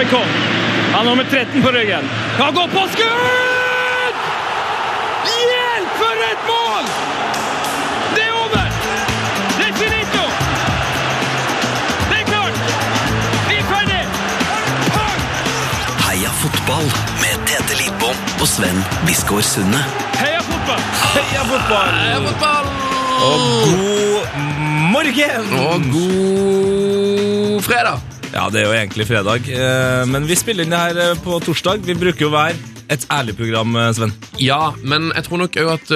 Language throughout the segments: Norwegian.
Maikon. Han har nummer 13 på ryggen. Han går på skudd! Hjelp, for et mål! Det er over! Det er finito! Det er klart! Vi er ferdig! Pang! Heia fotball med Tete Lidbom og Sven Biskår Sunde. Heia fotball! Heia fotball! Heia fotball! Og god morgen! Og god fredag. Ja, det er jo egentlig fredag, eh, men vi spiller inn det her eh, på torsdag. Vi bruker jo hver et ærlig program, eh, Sven. Ja, men jeg tror nok òg at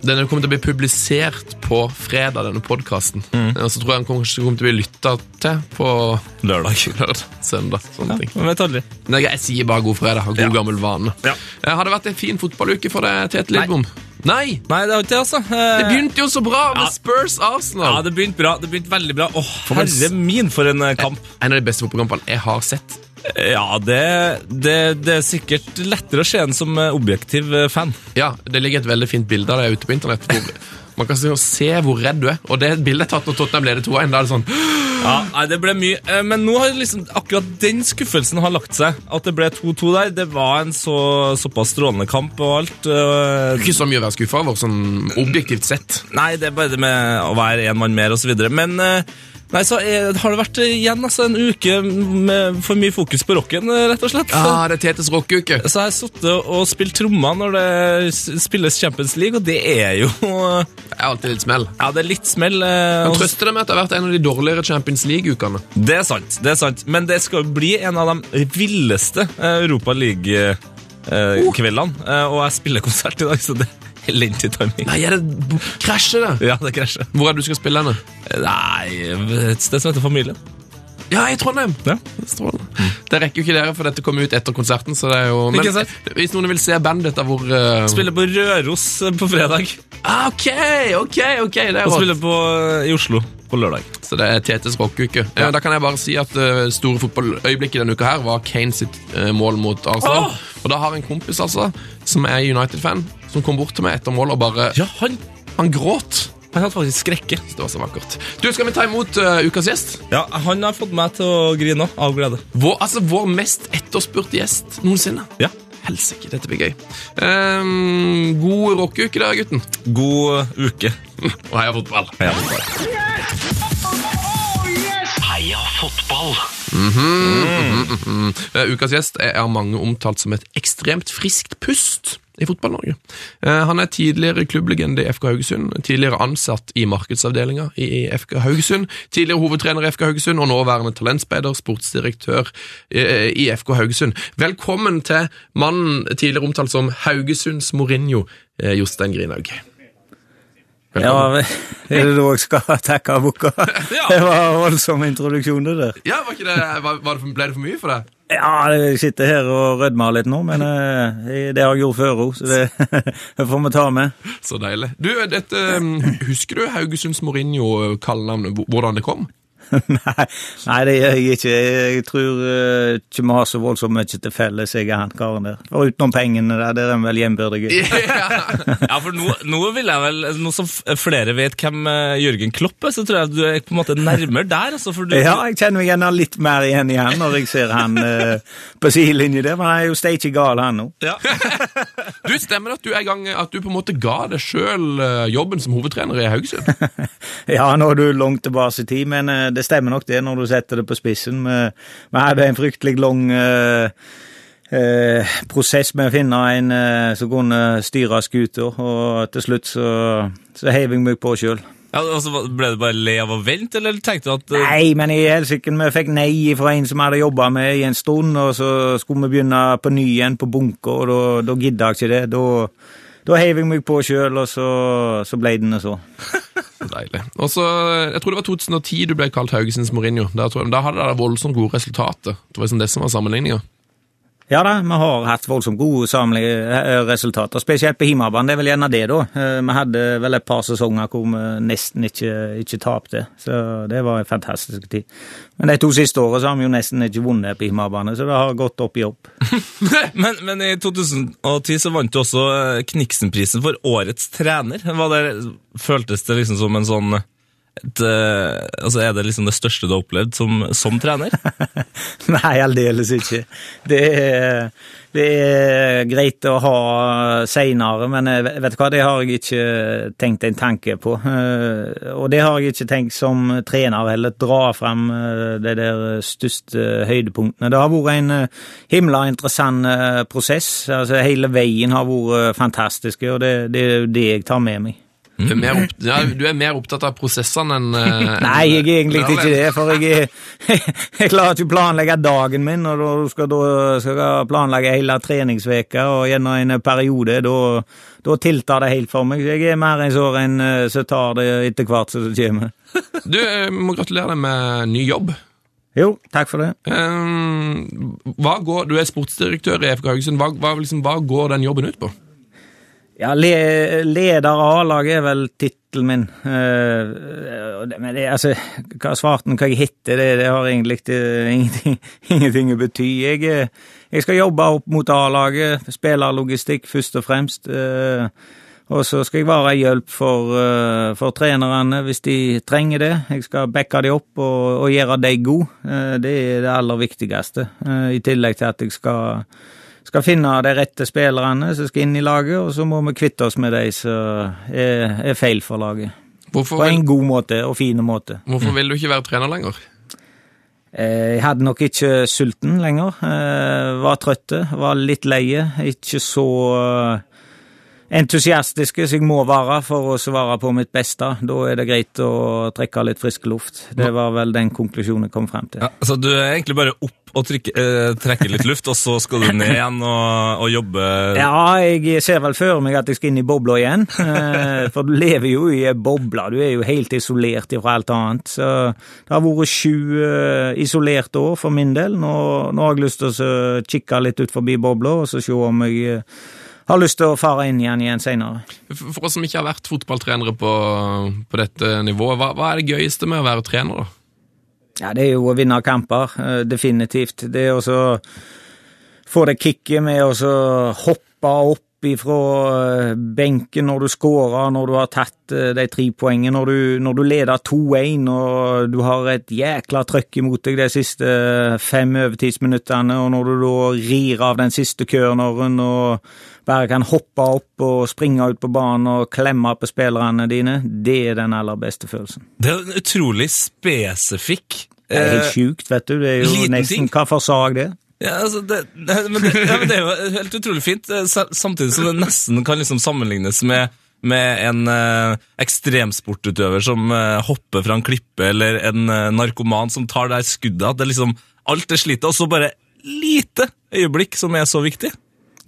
den kommer til å bli publisert på fredag, denne podkasten. Og så tror jeg den kommer til å bli lytta til på Lørdag. lørdag, søndag. Sånne ting. Man vet aldri. Nei, jeg sier bare god fredag. God Ja. gammel vane. Ja. Har det vært en fin fotballuke for deg, Tete Lidbom? Nei. Nei, det har ikke det, altså. Eh, Det begynte jo så bra med Ja. Spurs Arsenal. Ja, det begynte bra. Det begynte veldig bra. Å, en herre min, for en eh, kamp. En av de beste fotballkampene jeg har sett. Ja, det, det, det er sikkert lettere å se en som eh, objektiv eh, fan. Ja, Det ligger et veldig fint bilde av deg ute på internett. Man kan se- hvor redd du er. Og det bildet er tatt når Tottenham leder 2-1. Da er det sånn Ja, nei, det ble mye. Eh, Men nå har liksom akkurat den skuffelsen har lagt seg. At det ble 2-2 der. Det var en så, såpass strålende kamp og alt. eh, Ikke så mye å være skuffa over, sånn objektivt sett. Nei, det er bare det med å være en mann mer og så videre. Men eh, nei, så er, har det vært eh, igjen altså, en uke med for mye fokus på rocken, eh, rett og slett. Ja, det er Tetes rockeuke. Så jeg har sittet og spilt trommer når det spilles Champions League, og det er jo Det er alltid litt smell. Ja, det er litt smell. eh, Men trøster det med at det har vært en av de dårligere Champions League-ukene. Det er sant, det er sant. Men det skal bli en av de villeste eh, Europa League-kveldene. og jeg spiller konsert i dag, så det elendig timing. Nei, er det krasjer det? Ja, det krasjer. Hvor er det du skal spille henne? Nei, et sted som heter Familien. Ja, i Trondheim. Ja. Strålende. Det rekker jo ikke dere, for dette kommer ut etter konserten. Så det er jo... Men Ikke hvis noen vil se bandet da hvor uh... Spiller på Røros eh, på fredag, Ah, ok, ok, ok. Det er og spiller på, eh, i Oslo på lørdag. Så det er Tetes rockeuke. Ja. Da kan jeg bare si at uh, store fotballøyeblikket denne uka her var Kane sitt uh, mål mot Arsenal. Oh! Og da har en kompis altså, som er United-fan, som kom bort til meg etter målet og bare Ja, han, Han gråt. Han hadde faktisk skrekke. Det var så vakkert. Du, Skal vi ta imot uh, ukas gjest? Ja, Han har fått meg til å grine av glede. Vår, altså, vår mest etterspurte gjest noensinne. Ja. Helsike, dette blir gøy. Um, god rockeuke der, gutten. God uke. Og heia fotball. Heia fotball! Uh, ukas gjest er av mange omtalt som et ekstremt friskt pust i Fotball-Norge. Uh, han er tidligere klubblegende i FK Haugesund, tidligere ansatt i markedsavdelinga i FK Haugesund, tidligere hovedtrener i FK Haugesund og nåværende talentspeider, sportsdirektør uh, i FK Haugesund. Velkommen til mannen tidligere omtalt som Haugesunds Mourinho, uh, Jostein Grinhaug. Ja, er det da jeg skal takke boka? Det var voldsom introduksjon, det der. Ja, var det, var, var det Ble det for mye for deg? Ja, jeg sitter her og rødmer litt nå, men eh, det har jeg gjort før òg, så det, får vi ta med. Så deilig. Du, dette, um, Husker du Haugesunds Mourinho-kallenavnet, hvordan det kom? Nei, nei, det gjør jeg ikke. Jeg tror eh, ikke vi har så voldsomt mye til felles, jeg og han karen der. For utenom pengene der, der er vi vel jevnbyrdige. Ja. Ja, for nå, nå vil jeg vel, nå som flere vet hvem eh, Jørgen Klopp er, så tror jeg du er på en måte nærmere der. Altså, for du, Ja, jeg kjenner meg gjerne litt mer igjen i han når jeg ser han eh, på sidelinje der, men han er jo steike gal, han nå. Ja. Du, Stemmer at du er i gang, at du på en måte ga deg sjøl jobben som hovedtrener i Haugesund? Ja, nå er du langt tilbake i tid, men eh, det stemmer nok det når du setter det på spissen. Vi, vi hadde en fryktelig lang uh, uh, prosess med å finne en uh, som kunne styre skuta, og til slutt så, så heiv jeg meg på sjøl. Ja, altså, ble det bare le av å vente, eller tenkte du at uh... Nei, men i helsike, vi fikk nei fra en som hadde jobba med i en stund, og så skulle vi begynne på ny igjen på bunker, og da, da gidda jeg ikke det. Da, heiv jeg meg på sjøl, og så, så ble det nå så. Deilig. Og så, Jeg tror det var 2010 du ble kalt Haugesunds Mourinho. Da, jeg, da hadde dere voldsomt gode resultater. Det var liksom det som var sammenligninga. Ja da, vi har hatt voldsomt gode samlige eh, resultater, spesielt på hjemmebane. Det er vel gjerne det, da. Eh, Vi hadde vel et par sesonger hvor vi nesten ikke, ikke tapte, så det var en fantastisk tid. Men de to siste årene så har vi jo nesten ikke vunnet på hjemmebane, så det har gått opp i opp. men, men i 2010 så vant du også eh, Kniksenprisen for årets trener. Det, føltes det liksom som en sånn et, eh, altså Er det liksom det største du har opplevd som, som trener? Nei, aldeles ikke. Det er, det er greit å ha seinere, men vet du hva, det har jeg ikke tenkt en tanke på. Eh, Og det har jeg ikke tenkt som trener heller, dra fram eh, de der største høydepunktene. Det har vært en himla interessant prosess. Altså, hele veien har vært fantastisk, og det, det er jo det jeg tar med meg. Du, er mer opp, ja, du er mer opptatt av prosessene enn uh, Nei, jeg er egentlig ikke det, for jeg, jeg klarer ikke å planlegge dagen min, og da skal da skal jeg planlegge hele treningsveka, og gjennom en periode, da, da tiltar det helt for meg. Jeg er mer en sånn en eh, som tar det etter hvert som det kommer. Du, jeg må gratulere deg med ny jobb. Jo, takk for det. Um, går, du er sportsdirektør i FK Haugesund. Hva, hva, liksom, hva går den jobben ut på? Ja, le, leder av A-laget er vel tittelen min. Uh, men det, altså, hva svarten hva jeg heter, det, det har egentlig det, ingenting, ingenting å bety. Jeg, eh, jeg skal jobbe opp mot A-laget, spillerlogistikk først og fremst. Uh, og så skal jeg være hjelp for, uh, for trenerne hvis de trenger det. Jeg skal backe de opp og, og gjøre de gode. Det er det aller viktigste. I tillegg til at jeg skal skal finne de rette spillerne som skal inn i laget, og så må vi kvitte oss med de som er, er feil for laget. Hvorfor På vil, en god måte og fin måte. hvorfor vil du ikke være trener lenger? Eh, Jeg hadde nok ikke sulten lenger. Jeg Var trøtte, var litt leie. Ikke så eh, entusiastiske som jeg må være for å svare på mitt beste. Da er det greit å trekke litt frisk luft. Det var vel den konklusjonen jeg kom frem til. Ja, så du er egentlig bare opp og trykke, eh, trekker litt luft, og så skal du ned igjen og, og jobbe Ja, jeg ser vel for meg at jeg skal inn i bobla igjen. eh, For du lever jo i ei boble, du er jo helt isolert fra alt annet. Så det har vært sju eh, isolerte år for min del. Nå, nå har jeg lyst til å kikke litt ut forbi bobla og så se om jeg eh, har lyst til å fare inn igjen igjen seinere. For oss som ikke har vært fotballtrenere på, på dette nivået, hva, hva er det gøyeste med å være trener? da? Ja, det er jo å vinne kamper, eh, definitivt. Det er også å få det kicket med å hoppe opp ifra eh, benken når du scorer, når du har tatt eh, de tre poengene, når du, når du leder 2-1 og du har et jækla trøkk imot deg de siste fem overtidsminuttene, og når du da rir av den siste corneren og bare kan hoppe opp og springe ut på banen og klemme på spillerne dine, det er den aller beste følelsen. Det er en utrolig spesifikk Det er helt eh, sjukt, vet du. Det er jo nesten ting. for sag det? Ja, altså det, det, men det, ja, men det er jo helt utrolig fint, eh, samtidig som det nesten kan liksom sammenlignes med, med en eh, ekstremsportutøver som eh, hopper fra en klippe, eller en eh, narkoman som tar det skuddet. At det liksom, alt er slitet, og så bare lite øyeblikk som er så viktig.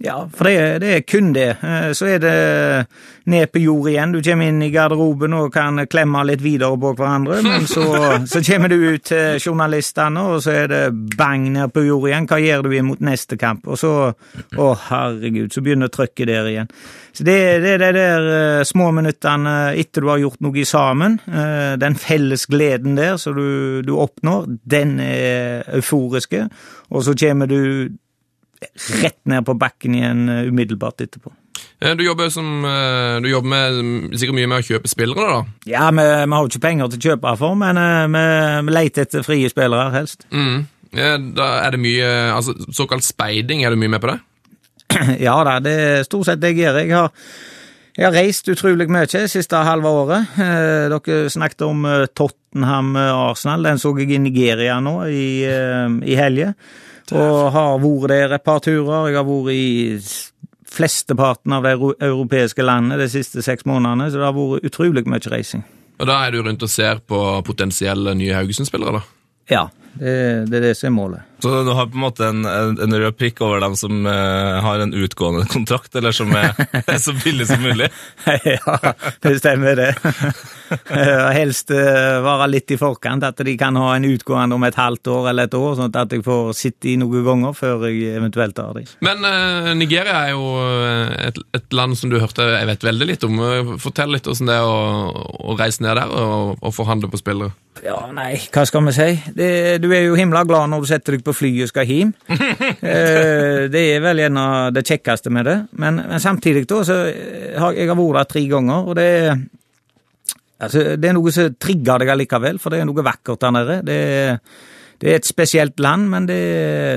Ja, for det, er- det er kun det. Eh, Så er det ned på jord igjen. Du kommer inn i garderoben og kan klemme litt videre på hverandre, men så, så kommer du ut til journalistene, og så er det bang ned på jord igjen. Hva gjør du imot neste kamp? Og så, å herregud, så begynner trøkket der igjen. Så det, det er de der eh, små minuttene etter du har gjort noe sammen, eh, den felles gleden der som du, du oppnår, den er euforiske, og så kommer du rett ned på bakken igjen eh, umiddelbart etterpå. Eh, Du jobber, som, eh, du jobber med, sikkert mye med å kjøpe spillere, da. Ja, vi, vi har jo ikke penger til å kjøpe for, men vi, vi leter etter frie spillere, helst. Mm. Da er det mye altså Såkalt speiding, er du mye med på det? Ja da, det er stort sett det jeg gjør. Jeg har, jeg har reist utrolig mye det siste halve året. Dere snakket om Tottenham-Arsenal. Den så jeg i Nigeria nå i, eh, i helga. Og har vært der et par turer. Jeg har vært i flesteparten av de europeiske landene de siste seks månedene, så det har vært utrolig mye reising. Og da er du rundt og ser på potensielle nye Haugesund-spillere, da? Ja, det, det er det som er målet. Så du har på en måte en, en, en rød prikk over dem som uh, har en utgående kontrakt, eller som er, er så billig som mulig? ja, det stemmer det. Eh, Helst uh, være litt i forkant, at de kan ha en utgående om et halvt år eller et år, sånn at jeg får sitte i noen ganger før jeg eventuelt tar dem. Men uh, Nigeria er jo eh, et, et land som du hørte jeg vet veldig litt om. Eh, Fortell litt hvordan det er å, å reise ned der og, og forhandle på spillere. Ja, nei, hva skal vi si? Det, du er jo himla glad når du setter deg på flyet og skal hjem. Eh, det er vel en av det kjekkeste med det. Men, men samtidig, da, så har jeg har vært der tre ganger, og det Altså, det er noe som trigger deg allikevel, for det er noe vakkert der nede. Det er, det er et spesielt land, men det,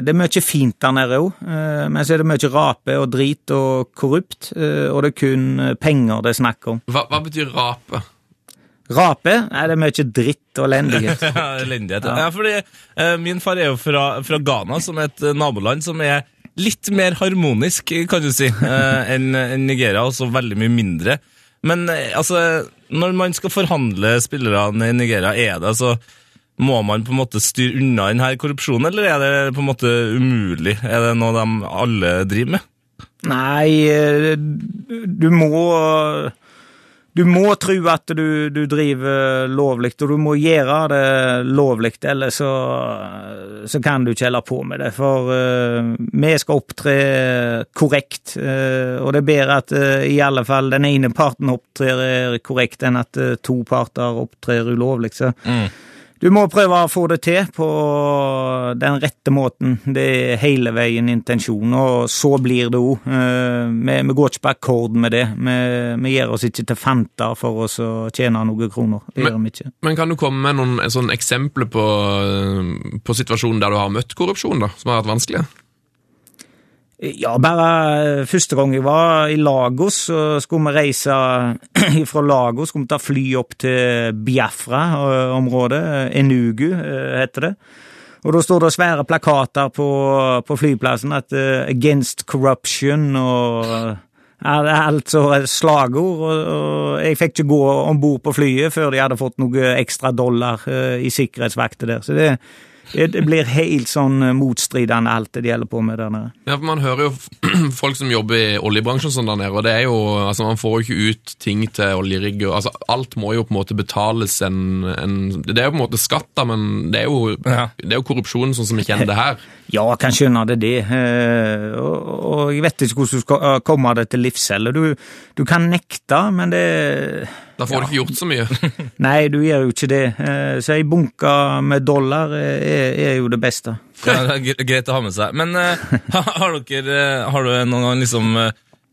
det er mye fint der nede òg. Men så er det mye rape og drit og korrupt, eh, og det er kun penger det er snakk om. Hva, hva betyr rape? Rape? Nei, det er mye dritt og elendighet. Ja, elendighet. Ja. fordi eh, min far er jo fra, fra Ghana, som er et eh, naboland som er litt mer harmonisk, kan du si, eh, enn en Nigeria, så veldig mye mindre. Men eh, altså, når man skal forhandle spillerne i Nigeria, er det altså Må man på en måte styre unna denne korrupsjonen, eller er det på en måte umulig? Er det noe de alle driver med? Nei, eh, du må Du må tro at du, du driver lovlig, og du må gjøre det lovlig, ellers så, så kan du ikke holde på med det. For uh, vi skal opptre korrekt, uh, og det er bedre at uh, i alle fall den ene parten opptrer korrekt enn at to parter opptrer ulovlig. Så Mm. Du må prøve å få det til på den rette måten. Det er hele veien intensjonen, og så blir det òg. Vi, vi går ikke på akkord med det. Vi, vi gjør oss ikke til fanter for oss å tjene noen kroner. Det gjør vi ikke. Men kan du komme med noen sånn eksempler på, eh, på situasjonen der du har møtt korrupsjon, da, som har vært vanskelig? Ja, bare første gang jeg var i Lagos, så skulle vi reise fra Lagos, skulle vi ta fly opp til Biafra-området, Enugu eh, heter det. Og da står det svære plakater på, på flyplassen at uh, 'Against Corruption' og uh, alt er altså slagord, og, og jeg fikk ikke gå om bord på flyet før de hadde fått noe ekstra dollar uh, i sikkerhetsvakter der. Så det, det, det blir helt sånn eh, motstridende alt det de holder på med der nede. Ja, for Man hører jo folk som jobber i oljebransjen sånn der nede, og det er jo, altså man får jo ikke ut ting til oljerigger. Altså, alt må jo på en måte betales en, en Det er jo på en måte skatt, da, men det er jo, Ja. det er jo korrupsjon sånn som vi kjenner det her. Ja, jeg kan skjønne det, det. Eh, Og, jeg vet ikke hvordan du skal eh, komme det til livs heller. Du, du kan nekte, men det Da får du ikke gjort så mye. Nei, du gjør jo ikke det. Eh, Så ei bunke med dollar er, er jo det beste. Ja, det er greit å ha med seg. Men har dere Har du noen gang liksom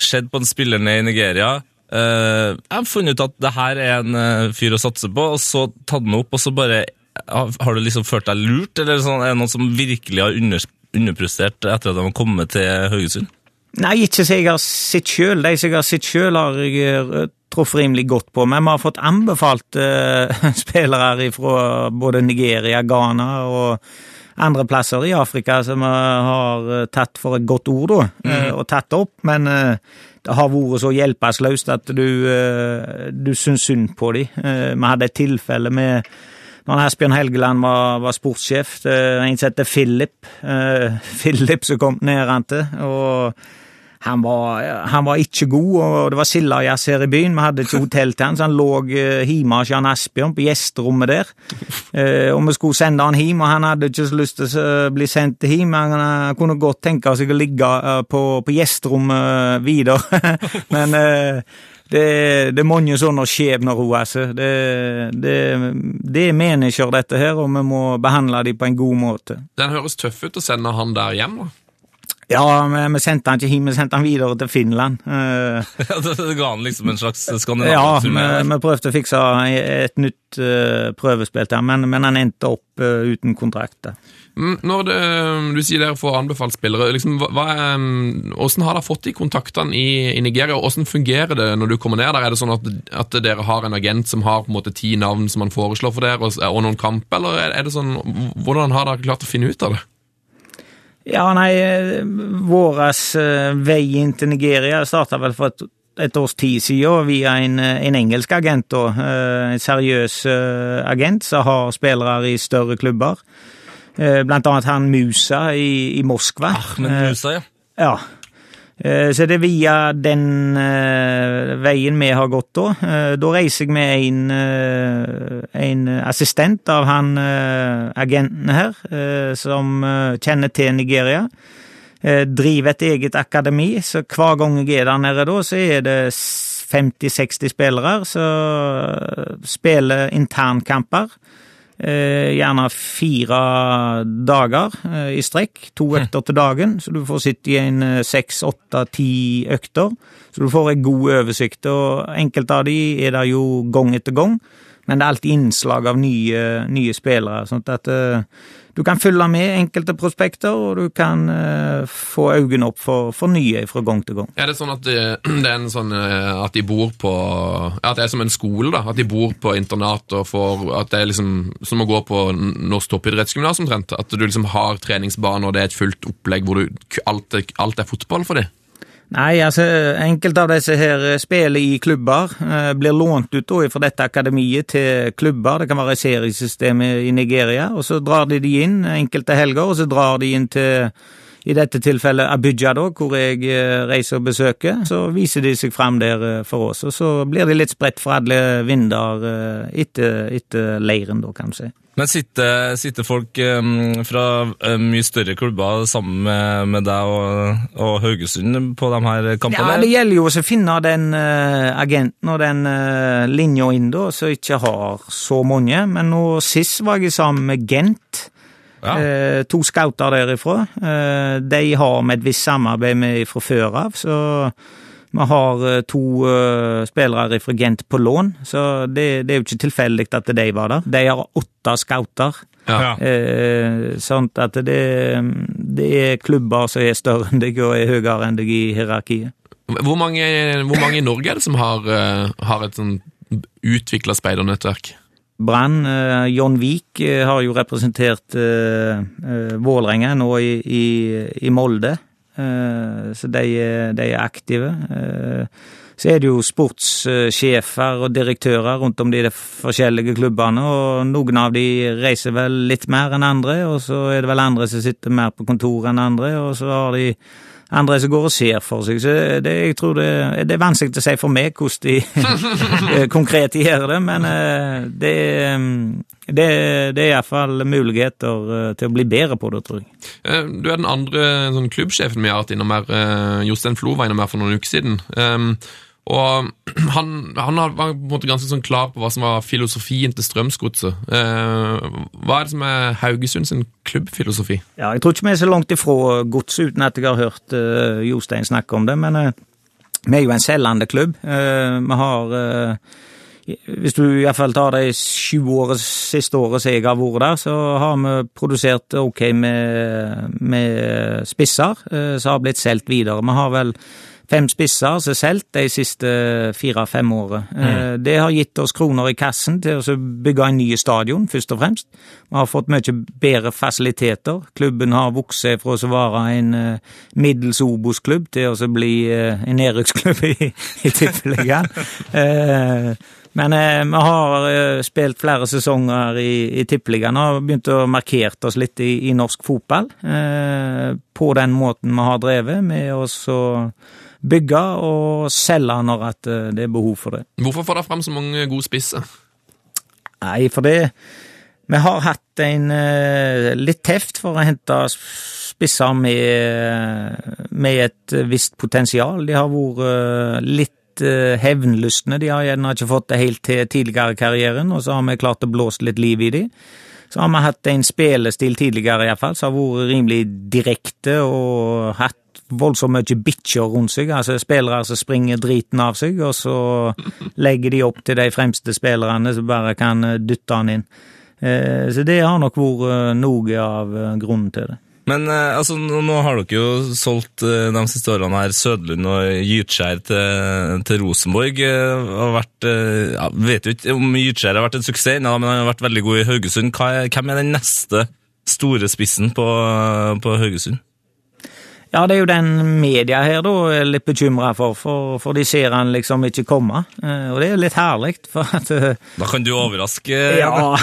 sett på en spiller ned i Nigeria? jeg har funnet ut at det her er en fyr å satse på, og så tatt den opp, og så bare Har du liksom følt deg lurt, eller sånn, er det noen som virkelig har under, underprestert etter at de har kommet til Haugesund? Nei, ikke som jeg har sett sjøl. De som jeg har sett sjøl, har jeg eh, truffet rimelig godt på. Men vi har fått anbefalt uh, spillere fra både Nigeria, Ghana og andre plasser i Afrika som vi har eh, tatt for et godt ord, da, eh, og tatt opp. Men uh, det har vært så hjelpeløst at du, uh, du syns synd på dem. Vi hadde et tilfelle med når Asbjørn Helgeland var, var sportssjef, det er en som heter Philip. Eh, Philip som kom ned han til, og han var, han var ikke god, og det var sildajazz her i byen. Vi hadde ikke hotell til han, så han lå eh, hjemme hos Jan Asbjørn på gjesterommet der. Eh, og vi skulle sende han hjem, og han hadde ikke så lyst til å bli sendt hjem. Han, kunne godt tenke seg å ligge på, på gjesterommet videre, men det, det er mange sånne skjebner, hun, altså. Det, det, det er mennesker, dette her, og vi må behandle dem på en god måte. Den høres tøff ut å sende han der hjem, da. Ja, vi, vi sendte han ikke hjem, vi sendte han videre til Finland. Eh, det, ga han liksom en slags ja, vi, vi prøvde å fikse et nytt eh, prøvespill til han, men, men han endte opp eh, uten kontrakt. da. Mm, Når det, du sier dere får anbefalt spillere, liksom, hva, mm, hvordan har dere fått de kontaktene i, i Nigeria, og hvordan fungerer det når du kommer ned der? Er det sånn at, at dere har en agent som har på en måte ti navn som han foreslår for dere, og, og noen kamp, eller er, er det sånn, hvordan har dere klart å finne ut av det? Ja, nei, vår eh, vei inn til Nigeria starta vel for et, et års tid siden via en, eh, en engelsk agent. da, eh, En seriøs agent som har spillere i større klubber. Eh, Blant annet han Musa i, i Moskva. Men Eh, Musa, ja. Ja. Eh, Så det er via den veien vi har gått da. Da reiser jeg med en, en assistent av han agenten her, som kjenner til Nigeria. Driver et eget akademi, så hver gang jeg er der nede da, så er det 50-60 spillere som spiller internkamper. Eh, gjerne fire dager eh, i strekk, to økter til dagen, så du får sitte i en eh, seks, åtte, ti økter. Så du får en god oversikt, og enkelte av de er det jo gang etter gang, men det er alltid innslag av nye, nye spillere, sånn at du kan følge med enkelte prospekter, og du kan eh, få øynene opp for, for nye fra gang til gang. Er det sånn at det, det er en sånn eh, at de bor på At det er som en skole, da? At de bor på internat og får At det er liksom som å gå på Norsk toppidrettsgymnas omtrent? At du liksom har treningsbane og det er et fullt opplegg hvor du, alt, er, alt er fotball for dem? Nei, altså enkelte av disse her spiller i klubber, eh, blir lånt ut da fra dette akademiet til klubber, det kan være seriesystemet i Nigeria, og så drar de de inn enkelte helger, og så drar de inn til i dette tilfellet Abuja, da, hvor jeg eh, reiser og besøker. Så viser de seg fram der eh, for oss, og så blir de litt spredt fra alle vinder eh, etter, etter leiren, da, kan du si. Men sitter, sitter folk um, fra uh, mye større klubber sammen med, med deg og, og, Haugesund på de her kampene? Ja, Det gjelder jo å finne den uh, agenten og den uh, linja inn, da, som ikke har så mange. Men nå sist var jeg sammen med Gent. Ja. to scouter derifra. de har vi et visst samarbeid med fra før av, så vi har eh, to uh, spillere fra Gent på lån, så det, det er jo ikke tilfeldig at de var der. De har åtte scouter. Ja. Eh, sånn at det, det, er klubber som er større enn deg og er høyere enn deg i hierarkiet. Hvor mange, hvor mange i Norge er det som har, uh, har et sånn utvikla speidernettverk? Brann. Uh, John Vik uh, har jo representert uh, Vålerenga nå i, i, i Molde. Eh, så de, de, er aktive. Eh, så er det jo sportssjefer og direktører rundt om de forskjellige klubbene, og noen av de reiser vel litt mer enn andre, og så er det vel andre som sitter mer på kontoret enn andre, og så har de andre som går og ser for seg. Så det, jeg tror det, det er vanskelig å si for meg hvordan de konkret gjør det, men eh, det, det, det er iallfall muligheter eh, til å bli bedre på det, tror jeg. Eh, du er den andre sånn, klubbsjefen vi har hatt innom her. Jostein Flo var innom her for noen uker siden. Og han, han, var på en måte ganske sånn klar på hva som var filosofien til Strømsgodset. Eh, hva er det som er Haugesund sin klubbfilosofi? Ja, Jeg tror ikke vi er så langt ifra godset uten at jeg har hørt uh, Jostein snakke om det. Men uh, vi er jo en selgende klubb. Uh, vi har Hvis du iallfall tar de sju året, siste året som jeg har vært der, så har vi produsert ok med, med spisser som har blitt solgt videre. Vi har vel fem spisser er solgt de siste fire-fem årene. Mm. Det har gitt oss kroner i kassen til å bygge en ny stadion, først og fremst. Vi har fått mye bedre fasiliteter. Klubben har vokst fra å være en eh, middels Obos-klubb til å bli eh, en nedrykksklubb i, i Tippeligaen. Men eh, vi har eh, spilt flere sesonger i, i Tippeligaen og har begynt å markere oss litt i, i norsk fotball. Eh, på den måten vi har drevet, med å bygge og selge når eh, det er behov for det. Hvorfor får dere fram så mange gode spisser? Nei, for det Vi har hatt en uh, litt teft for å hente spisser med, med et visst potensial. De har vært uh, litt hevnlystne. De har gjerne ikke fått det helt til tidligere i karrieren, og så har vi klart å blåse litt liv i dem. Så har vi hatt en spillestil tidligere iallfall som har vært rimelig direkte og hatt voldsomt mye bitcher rundt seg. altså Spillere som springer driten av seg, og så legger de opp til de fremste spillerne som bare kan eh, dytte han inn. Eh, så det har nok vært eh, noe av grunnen til det. Men altså, nå har dere jo solgt de siste årene her Sødlund og Gytskjær til, til Rosenborg. Har vært, ja, vet jo ikke om Gytskjær har vært en suksess, ja, men han har vært veldig god i Haugesund. Hvem er den neste store spissen på, på Haugesund? Ja, det er jo den media her da er litt bekymra for, for, for, de ser han liksom ikke komme. Eh, og det er litt herlig, for at eh, Da kan du overraske? Ja.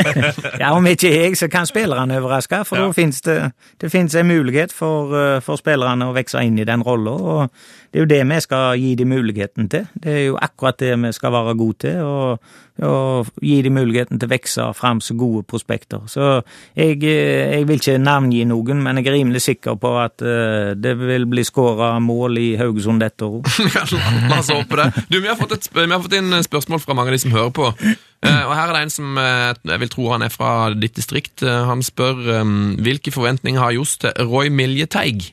ja, om ikke jeg, så kan spillerne overraske. For ja. da fins det, det finnes en mulighet for, eh, for spillerne å vokse inn i den rolla. Og det er jo det vi skal gi dem muligheten til. Det er jo akkurat det vi skal være gode til. Og og gi dem muligheten til å vokse fram som gode prospekter. Så jeg, eh, jeg vil ikke navngi noen, men jeg er rimelig sikker på at uh, det vil bli skåra mål i Haugesund dette året. La, oss håpe det. Du, vi har, fått et, vi har fått inn spørsmål fra mange av de som hører på. Eh, og Her er det en som eh, jeg vil tro han er fra ditt distrikt. Eh, han spør hvilke forventninger har Johs til Roy Miljeteig?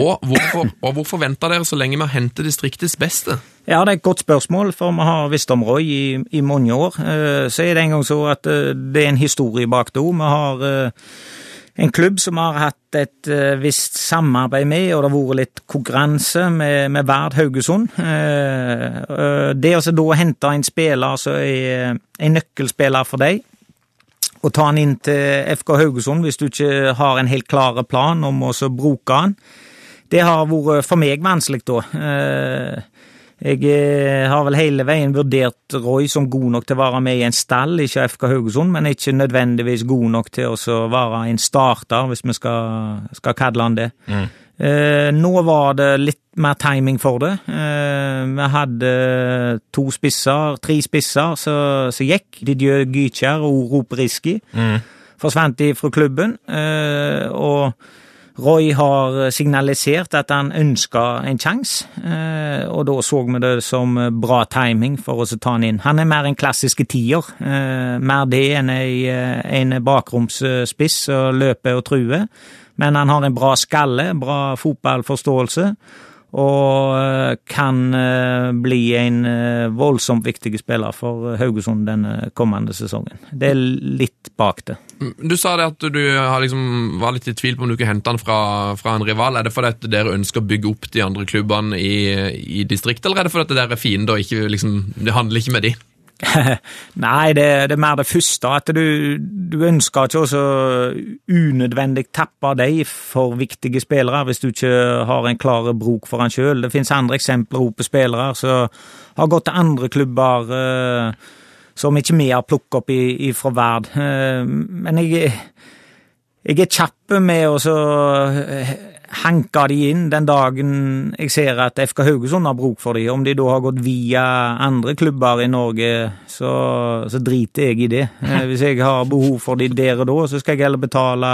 Og hvorfor, og hvorfor venter dere så lenge med å hente distriktets beste? Ja, det er et godt spørsmål, for vi har visst om Roy i, i mange år. Så er det en gang så at det er en historie bak det òg. Vi har en klubb som har hatt et visst samarbeid med, og det har vært litt konkurranse med, med Vard Haugesund. Det å da hente en spiller som er en nøkkelspiller for deg, og ta han inn til FK Haugesund hvis du ikke har en helt klar plan om å bruke han, det har vært for meg vanskelig da. Jeg eh, har vel hele veien vurdert Roy som god nok til å være med i en stall, ikke FK Haugesund, men ikke nødvendigvis god nok til å være en starter, hvis vi skal, skal kalle han det. Mm. Eh, nå var det litt mer timing for det. Eh, vi hadde to spisser, tre spisser som gikk. Didier Gykjær og Rop Riski. Mm. Forsvant de fra klubben. Eh, og Roy har signalisert at han ønska en sjanse, eh, og da så vi det som bra timing for å ta han inn. Han er mer en klassiske tier, eh, mer det enn en bakromsspiss som løper og truer. Men han har en bra skalle, bra fotballforståelse og eh, kan eh, bli en eh, voldsomt viktig spiller for Haugesund denne kommende sesongen. Det er litt bak det. Mm, du sa det at du liksom, var litt i tvil på om du kunne hente han fra, fra, en rival. Er det fordi dere ønsker å bygge opp de andre klubbene i, i distriktet, eller er det fordi dere er fiender og ikke, liksom, det handler ikke med de? Nei, det, det, er mer det første. At du, du ønsker ikke å unødvendig tappe deg for viktige spillere hvis du ikke har en klar bruk for han sjøl. Det finnes andre eksempler på spillere som har gått til andre klubber eh, som ikke vi har plukket opp fra Verd. Eh, men jeg, jeg er kjapp med å hanka de inn den dagen jeg ser at FK Haugesund har bruk for de. Om de da har gått via andre klubber i Norge, så, så driter jeg i det. Eh, hvis jeg har behov for de der og da, så skal jeg heller betale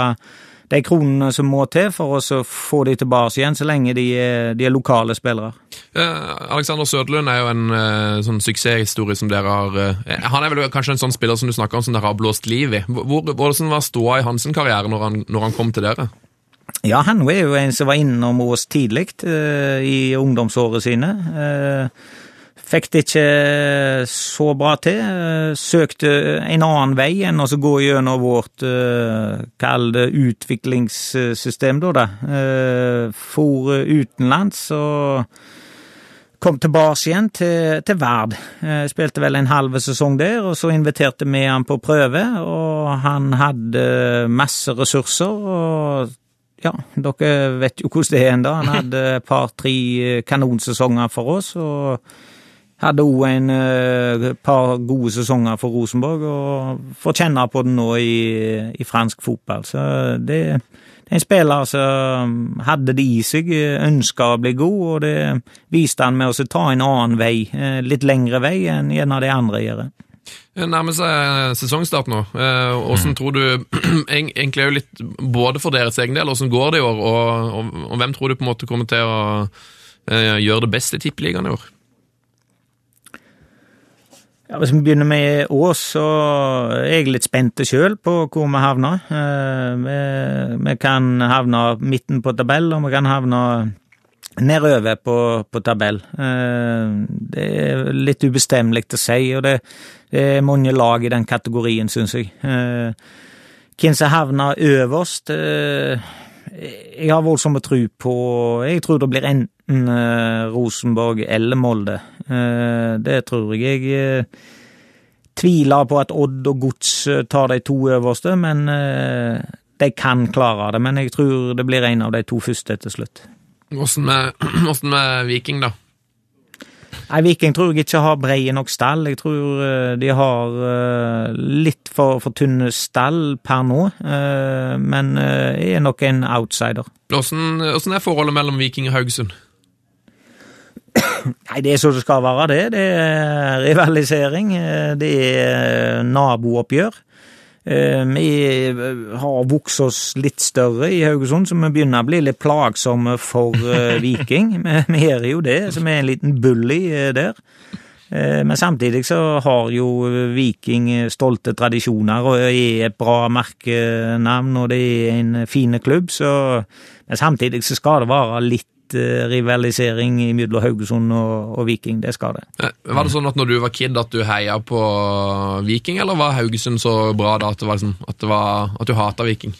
de kronene som må til for å få de tilbake igjen, så lenge de er, de er lokale spillere. Eh, Alexander Sødlund er jo en eh, sånn suksesshistorie som dere har eh, Han er vel kanskje en sånn spiller som du snakker om som dere har blåst liv i. Hvor, hvordan var ståa i hans karriere når han, når han kom til dere? Ja, han er jo en som var innom oss tidlig uh, i ungdomsårene sine. Uh, fikk det ikke så bra til. Uh, søkte en annen vei enn å gå gjennom vårt kall utviklingssystem, da. for utenlands og kom tilbake igjen til, til Verd. Spilte vel en halv sesong der, og så inviterte vi han på prøve. Og han hadde masse ressurser. og ja, dere vet jo hvordan det er ennå. Han hadde et par-tre eh, kanonsesonger for oss, og hadde òg en et eh, par gode sesonger for Rosenborg, og får kjenne på det nå i, i fransk fotball. Så det, det er en spiller som hadde det i seg, ønska å bli god, og det viste han med å ta en annen vei, eh, litt lengre vei enn gjerne de andre gjør. Det nærmer seg sesongstart nå. Åssen mm. tror du Egentlig er jo litt både for deres egen del, åssen går det i år, og, og, og, hvem tror du på en måte kommer til å uh, gjøre det best i Tippeligaen i år? Ja, Hvis vi begynner med Ås, så er jeg litt spent sjøl på hvor vi havner. Vi, vi, kan havne midten på tabell, og vi kan havne nedover på, på tabell. Uh, det er litt ubestemmelig å si, og det det er mange lag i den kategorien, syns jeg. Eh, hvem som havner øverst eh, Jeg har voldsomt tro på Jeg tror det blir enten eh, Rosenborg eller Molde. Det tror jeg. Jeg tviler på at Odd og Gods tar de to øverste, men de kan klare det. Men jeg tror det blir en av de to første til slutt. Åssen med, med Viking, da? Nei, Viking tror jeg ikke har breie nok stall. Jeg tror eh, de har eh, litt for, for tynne stall per nå, men men er nok en outsider. Hvordan er forholdet mellom Viking og Haugesund? Nei, det er så det skal være, det. Det er rivalisering. eh, Det er nabooppgjør. Vi har vokst oss litt større i Haugesund, så vi begynner å bli litt plagsomme for eh, Viking. Vi gjør er jo det, så vi er en liten bully eh, der. Eh, Men samtidig så har jo Viking stolte tradisjoner og er et bra merkenavn, og det er en fin klubb, så Men samtidig så skal det være litt eh, rivalisering mellom Haugesund og, og Viking, det skal det. Eh, Var det sånn at når du var kid at du heia på Viking, eller var Haugesund så bra da at, det var liksom, at, det var, at du hata Viking?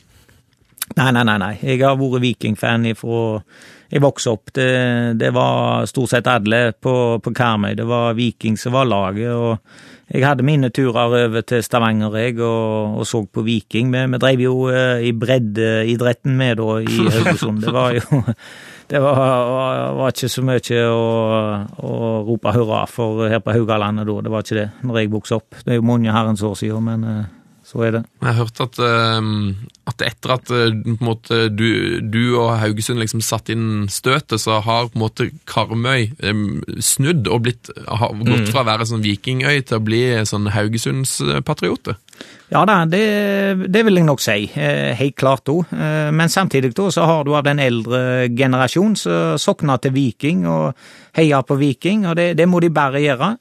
Nei, nei, nei. nei. Jeg har vært Viking-fan ifra jeg vokste opp. Det, det var stort sett alle på, på Karmøy. Det var Viking som var laget. og Jeg hadde mine turer over til Stavanger jeg, og, og så på Viking. Vi, vi drev jo eh, i breddeidretten med da i Haugesund. Det var jo det var, var, var ikke så mye å, å rope hurra for her på Haugalandet da. Det var ikke det når jeg vokste opp. Det er jo mange herrens år siden, men eh, så er det. Jeg hørte at, eh, at etter at eh, på måte, du, du og Haugesund liksom satt inn støtet, så har på en måte Karmøy snudd og blitt, har gått fra å være sånn vikingøy til å bli sånn Haugesundspatriote. Ja da, det, det vil jeg nok si. eh, Helt klart òg. Men samtidig da, så har du av den eldre generasjonen som sokner til Viking og heier på Viking, og det, det må de bare gjøre.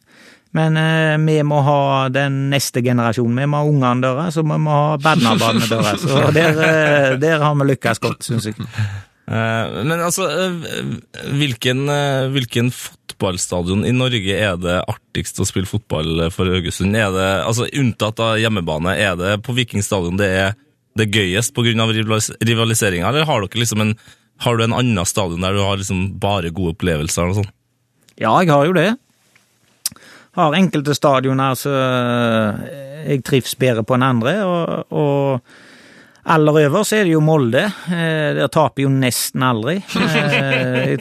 Men eh, vi må ha den neste generasjonen. Vi må ha ungene deres, så vi må ha badnabadene deres. Og der, eh, der har vi lykkes godt, syns jeg. Eh, Men altså, eh, hvilken, eh, hvilken fotballstadion i Norge er det artigst å spille fotball for Haugesund? Er det, altså Unntatt av hjemmebane, er det på Viking stadion det er det gøyest pga. rivaliseringa, eller har liksom en har du en annen stadion der du har liksom bare gode opplevelser? og sånn? Ja, jeg har jo det. Har enkelte stadioner så jeg trives bedre på enn andre, og, og aller øverst er det jo Molde. Eh, Der taper jo nesten aldri. Eh,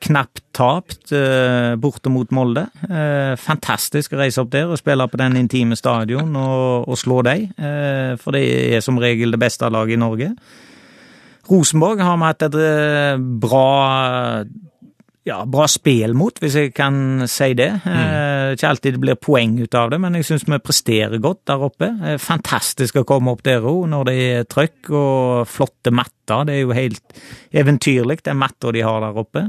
Knapt tapt eh, borte mot Molde. Eh, Fantastisk å reise opp der og spille på den intime stadion og, og slå dem, eh, for det er som regel det beste laget i Norge. Rosenborg har vi hatt et eh, bra ja, bra spill mot, hvis jeg kan si det. Mm. ikke alltid det blir poeng ut av det, men jeg syns vi presterer godt der oppe. Eh, fantastisk å komme opp der òg, når det er trøkk og flotte matter. Det er jo helt eventyrlig, den matta de har der oppe.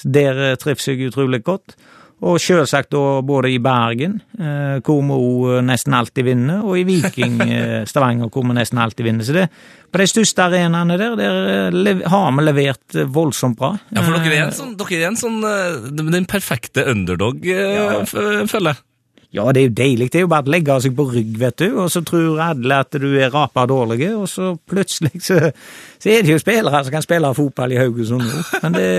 Så Der eh, trives jeg utrolig godt. Og selvsagt da både i Bergen, eh, hvor vi òg nesten alltid vinner, og i Viking eh, Stavanger, hvor vi nesten alltid vinner. Så det, på de største arenaene der, der eh, har vi levert eh, voldsomt bra. Ja, for dere er en sånn, dere er en sånn den perfekte underdog, ja. føler jeg. Ja, det er jo deilig. Det er jo bare å legge seg på rygg, vet du, og så tror alle at du er rapa dårlig, og så plutselig så, så er det jo spillere som kan spille fotball i Haugesund nå. Men det,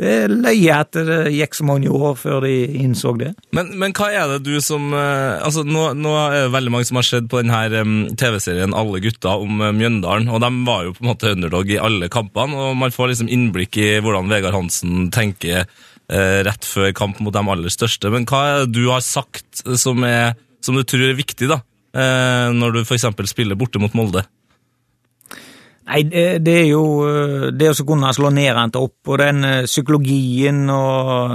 det er løye at det gikk så mange år før de innså det. Men, men hva er det du som eh, Altså, nå, nå er det veldig mange som har sett på denne TV-serien Alle gutta om eh, Mjøndalen, og de var jo på en måte underdog i alle kampene, og man får liksom innblikk i hvordan Vegard Hansen tenker rett før kamp mot de aller største. Men hva er det du har sagt som, er, som du tror er viktig, da? Eh, når du f.eks. spiller borte mot Molde? Nei, det er jo eh, det å kunne slå nedentil opp, og den eh, psykologien og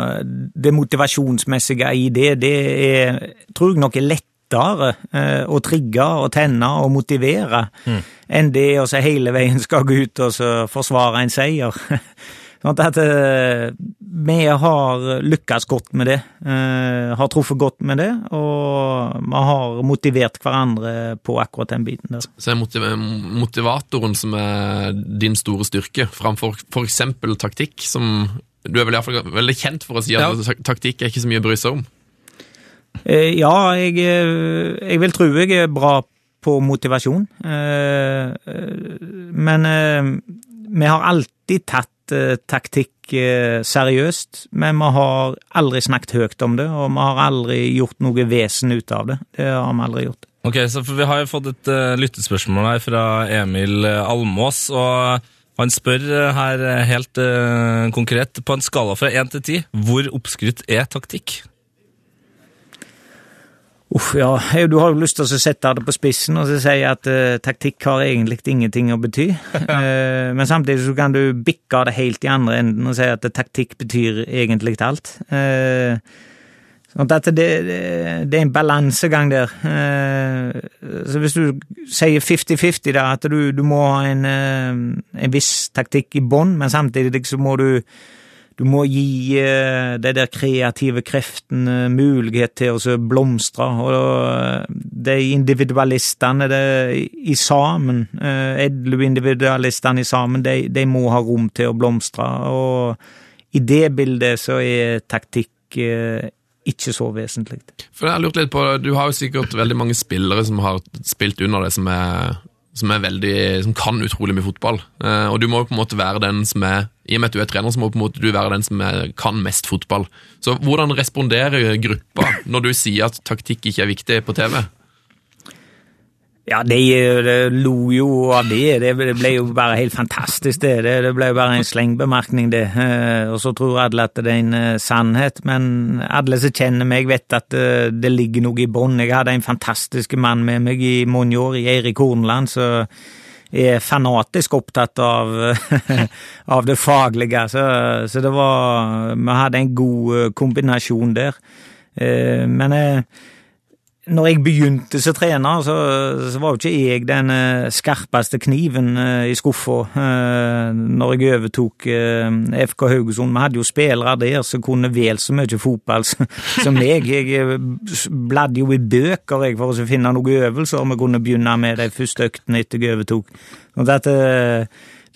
det motivasjonsmessige i det, det er, tror jeg nok er lettere eh, å trigge og tenne og motivere enn det å se hele veien skal gå ut og så forsvare en seier. Sånn at vi har lykkes godt med det, eh, har truffet godt med det, og vi har motivert hverandre på akkurat den biten der. Så er motiv motivatoren som er din store styrke, framfor for eksempel taktikk, som du er vel i hvert fall veldig kjent for å si at Ja. taktikk er ikke så mye å bry seg om. Eh, Ja, jeg, eh, jeg vil tro jeg er bra på motivasjon. Men vi har alltid tatt eh, taktikk eh, seriøst, men vi har aldri snakket høyt om det, og vi har aldri gjort noe vesen ut av det. Det har vi aldri gjort. Ok, så Vi har jo fått et uh, lyttespørsmål her fra Emil eh, Almås. og Han spør eh, her eh, helt eh, konkret, på en skala fra 1 til 10, hvor oppskrytt er taktikk? Uff, ja. Du har jo lyst til å sette det på spissen og så si at uh, taktikk har egentlig ingenting å bety. uh, men samtidig så kan du bikke det helt i andre enden og si at taktikk betyr egentlig alt. Eh, sånn at det, det, det er en balansegang der. Så hvis du sier 50-50, da, at du, du må ha en, en viss taktikk i bånn, men samtidig så må du du må gi eh, de der kreative kreftene mulighet til å blomstre. Og eh, de individualistene de, i sammen, eh, edle individualistene i sammen, de, de, må ha rom til å blomstre. Og i det bildet så er taktikk ikke så vesentlig. For jeg har lurt litt på, Du har jo sikkert veldig mange spillere som har spilt under det, som er som, veldig, som kan utrolig mye fotball. Eh, og du må jo på en måte være den som er I og med at du er trener, så må på en måte være den som er, kan mest fotball. Så hvordan responderer gruppa når du sier at taktikk ikke er viktig på TV? Ja, de, de, lo jo av det. Det ble jo bare helt fantastisk, det. Det, det ble jo bare en slengbemerkning, det. Eh, og så tror alle at det er en uh, sannhet. Men alle som kjenner meg, vet at det, det ligger noe i bånn. Jeg hadde en fantastisk mann med meg i mange år, Eirik Hornland, som er fanatisk opptatt av, av det faglige. Så, så, det var Vi hadde en god kombinasjon der. Men når jeg begynte som trener, så, så, var jo ikke jeg den uh, skarpeste kniven uh, i skuffa uh, når jeg overtok FK Haugesund. Vi hadde jo spillere der som kunne vel så mye fotball som meg. Jeg bladde jo i bøker jeg, for å finne noen øvelser vi kunne begynne med de første øktene etter jeg overtok. Sånn at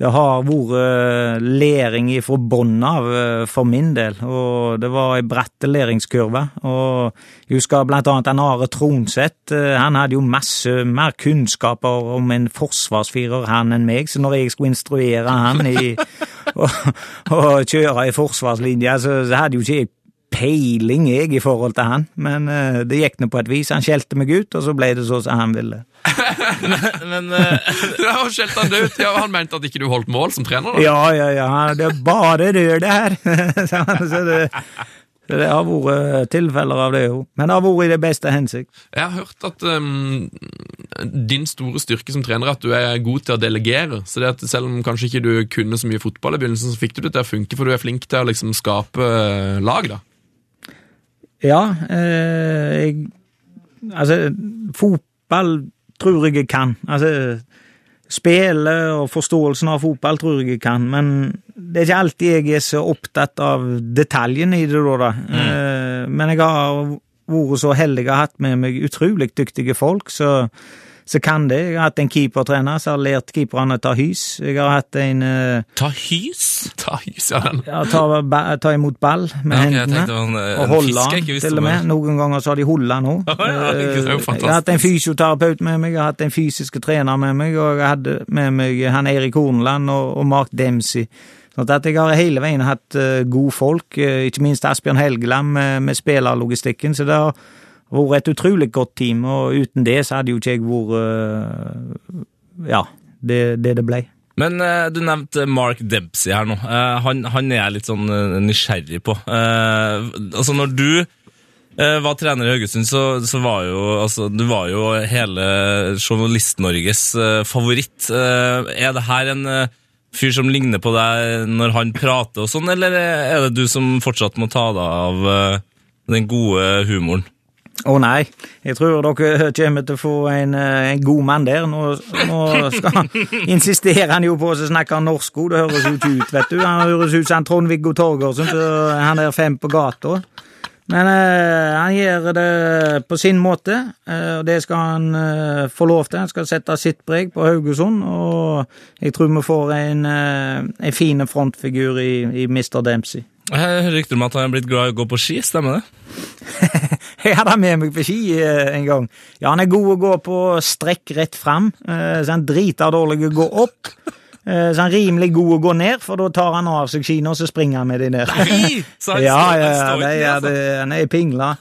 det har vært eh, læring fra bunnen av eh, for min del, og det var ei bratt læringskurve. Og jeg husker blant annet en Are Tronseth. Eh, han hadde jo masse mer kunnskaper om en forsvarsfirer, han, enn meg, så når jeg skulle instruere han i å kjøre i forsvarslinja, så hadde jo ikke jeg peiling, jeg, i forhold til han. Men uh, det gikk nå på et vis. Han skjelte meg ut, og så ble det sånn som han ville. men, men uh... ja, skjelte han ut? Ja, Han mente at ikke du holdt mål som trener? da? Ja, ja, ja. Det er bare rør, det her. så det, så det har vært tilfeller av det jo. Men det har vært i det beste hensikt. Jeg har hørt at um, din store styrke som trener er at du er god til å delegere. Så det at selv om kanskje ikke du kunne så mye fotball i begynnelsen, så fikk du det til å funke, for du er flink til å liksom skape lag, da. Ja, eh, jeg Altså, fotball tror jeg jeg kan. Altså, spillet og forståelsen av fotball tror jeg jeg kan, men det er ikke alltid jeg er så opptatt av detaljene i det, da. Mm. Eh, men jeg har vært så heldig ha hatt med meg utrolig dyktige folk, så så kan det. Jeg har hatt en keepertrener som har lært keeperne å ta hys. Jeg har hatt en uh, Ta hys? Ta hys, ja. ja ta, ba, ta, imot ball med ja, hendene. En, og holde den, til og med. Noen ganger så har de holdt den òg. jeg har hatt en fysioterapeut med meg, jeg har hatt en fysisk trener med meg, og jeg hadde med meg han Erik Hornland og, og Mark Dempsey. Sånn at jeg har hele veien hatt uh, gode folk, uh, ikke minst Asbjørn Helgeland med, med spillerlogistikken. så det har vært et utrolig godt team, og uten det så hadde jo ikke jeg vært eh, ja, det det, det ble. Men uh, du nevnte Mark Dempsey her nå. Uh, han, han, er jeg litt sånn nysgjerrig på. altså, når du var trener i Haugesund, så, så, var jo altså, du var jo hele Journalist-Norges favoritt. er det her en fyr som ligner på deg når han prater og sånn, eller er det du som fortsatt må ta deg av den gode humoren? Å nei, jeg tror dere kommer til å få en, eh, en god mann der. Nå, nå skal, insisterer han jo på å snakke norsk òg, det høres jo ikke ut, vet du. Han høres ut som Trond-Viggo Torgersen, han er fem på gata. Men eh, han gjør det på sin måte, og det skal han eh, få lov til. Han skal sette sitt preg på Haugesund, og jeg tror vi får en, en fin frontfigur i, i Mr. Dempsey. Rykter om at han er blitt glad i å gå på ski, stemmer det? Jeg hadde han med meg på ski eh, en gang. Ja, han er god å gå på strekk rett fram, eh, så han driter dårlig å gå opp. Eh, så han er rimelig god å gå ned, for da tar han av seg skiene, og så springer han med de ned. Nei, så han ja, ja, det, ja, det, han er pingla.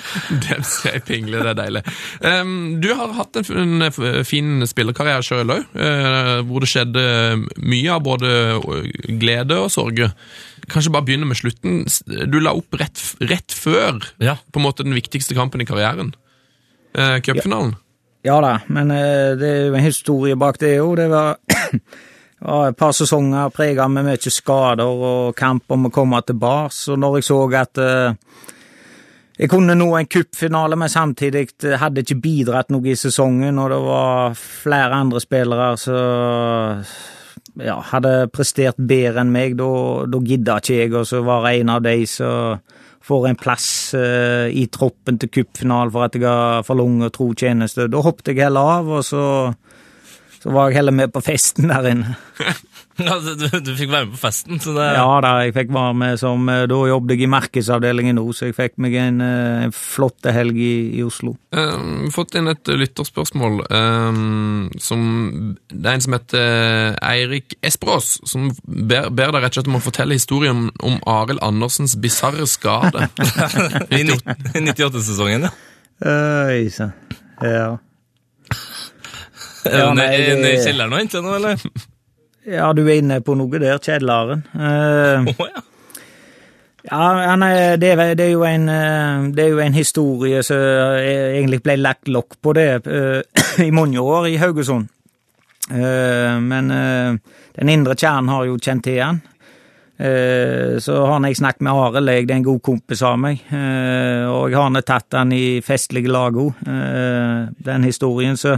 Dem skal jeg pingle, det er deilig. Um, du har hatt en, en fin spillerkarriere sjøl òg, hvor det skjedde mye av både glede og sorger. Kanskje bare begynne med slutten. Du la opp rett, rett før Ja. på en måte den viktigste kampen i karrieren. Uh, Cupfinalen. Ja da, men uh, det er jo en historie bak det òg. Det var, det var et par sesonger prega med mye skader og kamp om å komme tilbake. Og når jeg så at eh, jeg kunne nå en cupfinale, men samtidig hadde ikke bidratt noe i sesongen, og det var flere andre spillere som ja, hadde prestert bedre enn meg, da, da gidda ikke jeg, var jeg en av de som får en plass uh, i troppen til cupfinalen for at jeg har for lang og tro tjeneste. Da hoppet jeg heller av, og så, så var jeg heller med på festen der inne. Ja, du, du, du fikk være med på festen, så det Ja da, jeg fikk være med som eh, Da jobbet jeg i markedsavdelingen nå, så jeg fikk meg en, eh, en flott helg i, i Oslo. Um, fått inn et lytterspørsmål. Um, som, det er en som heter Eirik Esperås, som ber, ber deg rett og slett om å fortelle historien om, Arild Andersens bisarre skade. I 98-sesongen, ja. Øy sann. Ja. Er du nede i kjelleren og henter noe, eller? Ja, du er inne på noe der, kjedleren. Eh, ja. Ja, nei, det, er, det, er en, eh, det er jo en historie som egentlig ble lagt lokk på det uh, i mange år i Haugesund. Uh, Men uh, den indre kjernen har jo kjent til han. Så har jeg snakket med Arild, det er en god kompis av meg. Og jeg har tatt han i festlige lag òg, den historien. Så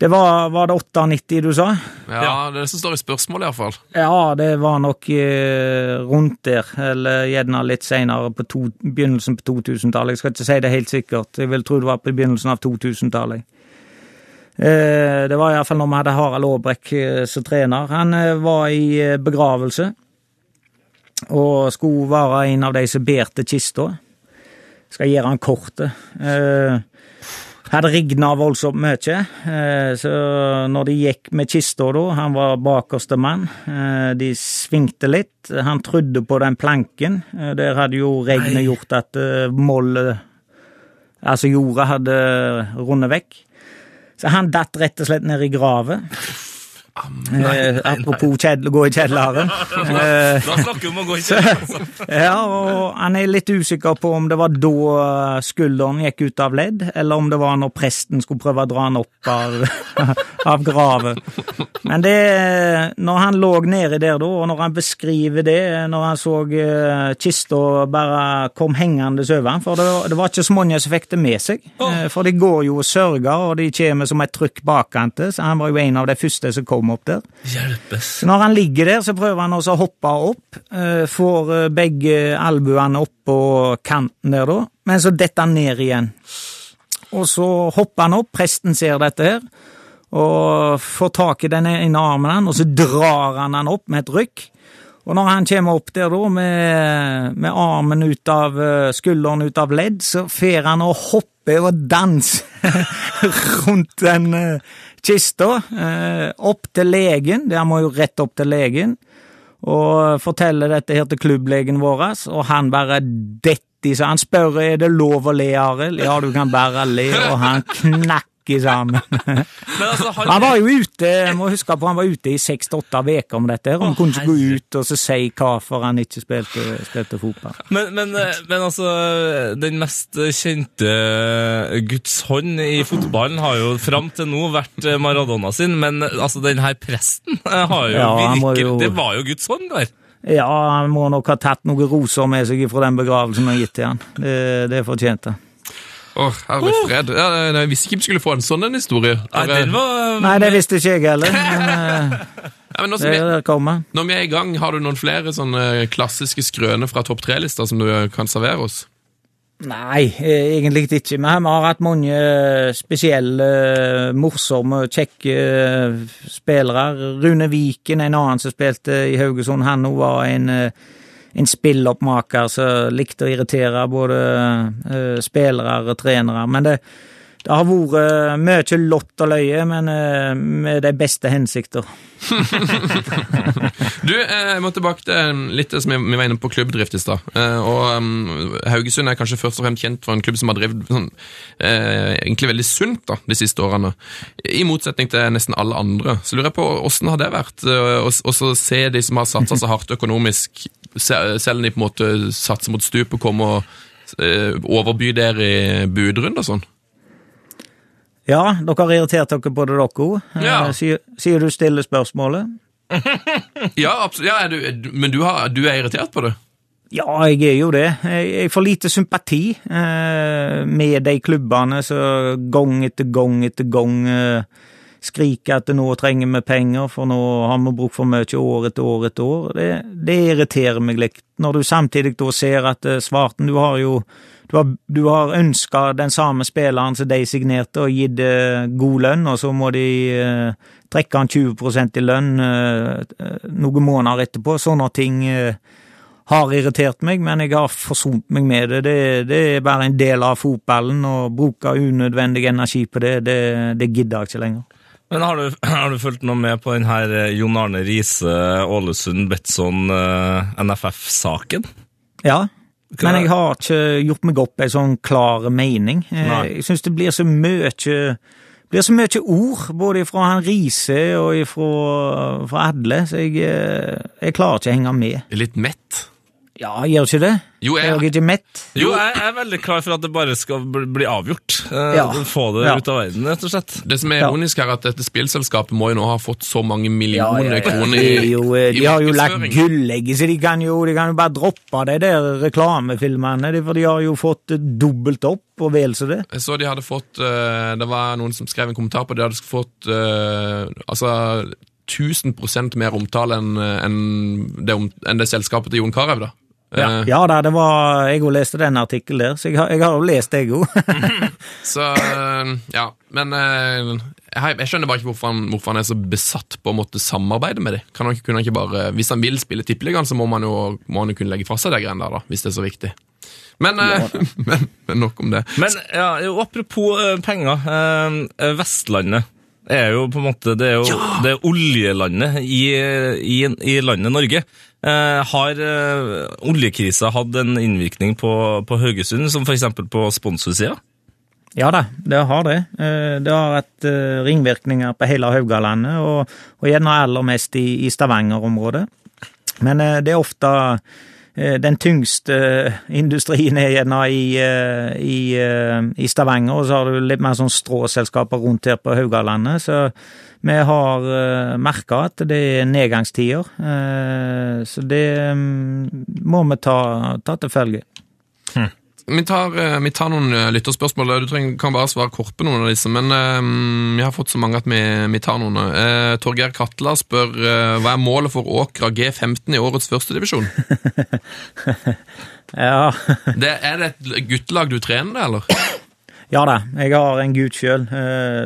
det var, var det 98 du sa? Ja, det er det som står i spørsmålet, iallfall. Ja, det var nok eh, rundt der, eller gjerne litt senere, på to, begynnelsen på 2000-tallet. Jeg skal ikke si det helt sikkert, jeg vil tro det var på begynnelsen av 2000-tallet. Eh, det var iallfall når vi hadde Harald Aabrekk eh, som trener. Han eh, var i eh, begravelse, og skulle være en av de som bærte kista. Skal gjøre han korte. Hadde rigna voldsomt mye, eh, så når de gikk med kista da, han var bakerste mann, eh, de svingte litt, han trodde på den planken, eh, der hadde jo regnet gjort at mollet, altså jorda hadde rundet vekk. Så han datt rett og slett ned i gravet. Eh, apropos kjedel, gå i kjelleren. Eh, Da snakker vi om å gå i kjelleren. altså. ja, og han er litt usikker på om det var da skulderen gikk ut av ledd, eller om det var når presten skulle prøve å dra han opp av, av gravet. Men det, når han lå nedi der da, og når han beskriver det, når han så eh, kista bare kom hengende over han, for det, var- det var ikke så mange som fikk det med seg, eh, for de går jo og sørger, og de kommer som et trykk bakante, så han var jo en av de første som kom opp der. Hjelpes. Når han ligger der, så prøver han også å hoppe opp. eh, Får eh, begge albuene opp på kanten der, da. Men så detter han ned igjen. Og så hopper han opp, presten ser dette her, og får tak i den ene armen han, og så drar han han opp med et rykk. Og når han kommer opp der da, med, med armen ut av eh, skulderen ut av ledd, så fer han og hopper og danse rundt den eh, kista, eh, opp til legen, der må jo rett opp til legen, og fortelle dette her til klubblegen vår, og han bare detter i seg. Han spør er det lov å le, Arild. Ja, du kan bare le, og han knakker sammen. Men altså, han, Han var jo ute må huske på han var ute i seks til åtte uker om dette. Han kunne ikke gå ut og så si hvorfor han ikke spilte, spilte fotball. Men, men, eh, men altså, den mest kjente Guds hånd i fotballen har jo fram til nå vært Maradona sin, men eh, altså, den her presten eh, har jo Ja, virkelig jo- Det var jo Guds hånd der. Ja, han må nok ha tatt noen roser med seg fra den begravelsen har gitt til han. Det, det fortjente han. Åh, herre fred. Ja, nei, jeg visste ikke vi skulle få en sånn en historie. Nei, den var Nei, det visste ikke jeg heller, men eh, Ja, men det vi, kommer. når vi er i gang, har du noen flere sånne klassiske skrøner fra topp tre-lista som du kan servere oss? Nei, eh, egentlig ikke. Vi har, vi har hatt mange eh, spesielle, eh, morsomme, kjekke eh, spillere. Rune Viken, en annen som spilte i Haugesund, han òg var en, eh, en spilloppmaker som likte å irritere både uh, spillere og trenere. Men det, Det har vært mye lott og løye, men uh, med de beste hensikter. Du, eh, jeg må tilbake til litt det som vi var inne på klubbdrift i stad. Eh, og um, Haugesund er kanskje først og fremst kjent for en klubb som har drevet sånn, uh, egentlig veldig sunt da, de siste årene. I motsetning til nesten alle andre. Så lurer jeg på åssen har det vært eh, å se de som har satsa så hardt økonomisk, selv om de på en måte satser mot stupet, komme og eh, overby dere i budrunde og sånn? Ja, dere har irritert dere på det, dere òg. Ja. Sier, sier du stille spørsmålet? Ja, absolutt. Ja, du, men du, har, du er irritert på det? Ja, jeg er jo det. Jeg får lite sympati eh, med de klubbene som gang etter gang etter gang eh, skriker at nå trenger vi penger, for nå har vi brukt for mye år etter år etter år. Det, det irriterer meg litt. Når du samtidig da ser at eh, Svarten, du har jo du har, du har ønska den samme spilleren som de signerte, og gitt eh, god lønn, og så må de eh, trekke han 20% i lønn eh, noen måneder etterpå. Sånne ting eh, har irritert meg, men jeg har forsont meg med det. det. Det er bare en del av fotballen, og bruke unødvendig energi på det, det, det gidder jeg ikke lenger. Men har du, har du fulgt noe med på den her eh, Jon Arne Riise, Ålesund, Betson, eh, NFF-saken? Ja, men jeg har ikke gjort meg opp en sånn klar mening. Eh, Nei. Jeg syns det blir så mye blir så mye ord, både fra han Riise og fra, fra Adle, så jeg, eh, jeg klarer ikke å henge med. Litt mett? Ja, gjør ikke det? Jo, jeg, jeg, er ikke mett? Jo, jeg er veldig klar for at det bare skal bli avgjort. Eh, Ja. Få det Ja. ut av verden, rett og slett. Det som er ironisk er at dette spillselskapet må jo nå ha fått så mange millioner Ja, ja, ja. kroner i, jo, eh, i de har jo lagt gullegget, så de kan, jo, de kan jo bare droppe de der reklamefilmene, for de har jo fått eh, dobbelt opp og vel så det. Jeg så de hadde fått eh, Det var noen som skrev en kommentar på det. De hadde fått altså 1000 mer omtale enn enn det, om- enn det selskapet til Jon Carew, da. Eh, Ja da, det var, jeg òg leste den artikkelen der, så jeg har, jeg har jo lest det, jeg òg. Så eh, ja. Men eh, jeg, jeg skjønner bare ikke hvorfor han, hvorfor han er så besatt på å måtte samarbeide med dem. Kan han ikke, kunne han ikke bare, Hvis han vil spille Tippeligaen, så må, han jo, må han jo kunne legge fra seg de greiene der, da, hvis det er så viktig. Men, ja. men, men nok om det. Men ja, apropos penger. Vestlandet er jo på en måte Det er jo det er oljelandet i, i, i landet Norge. Eh, har eh, oljekrisa hatt en innvirkning på, på Haugesund, som f.eks. på sponsorsida? Ja da, det har det. Eh, Det har hatt eh, ringvirkninger på hele Haugalandet, og, og gjerne aller mest i, i Stavanger-området. Men eh, det er ofte den tyngste industrien er gjerne i, eh, i, eh, i Stavanger, og så har du litt mer sånn stråselskaper rundt her på Haugalandet. Så vi har merka at det er nedgangstider. eh, så det mm, må vi ta, ta til følge. Vi tar, eh, vi tar noen eh, lytterspørsmål. Du trenger, kan bare svare kort på noen av disse, men um, vi har fått så mange at vi, vi tar noen. Uh, Torgeir Katla spør uh, hva er målet for Åkra G15 i årets førstedivisjon? Ja, Det, er det et guttelag du trener, eller? Ja da, jeg har en gutt sjøl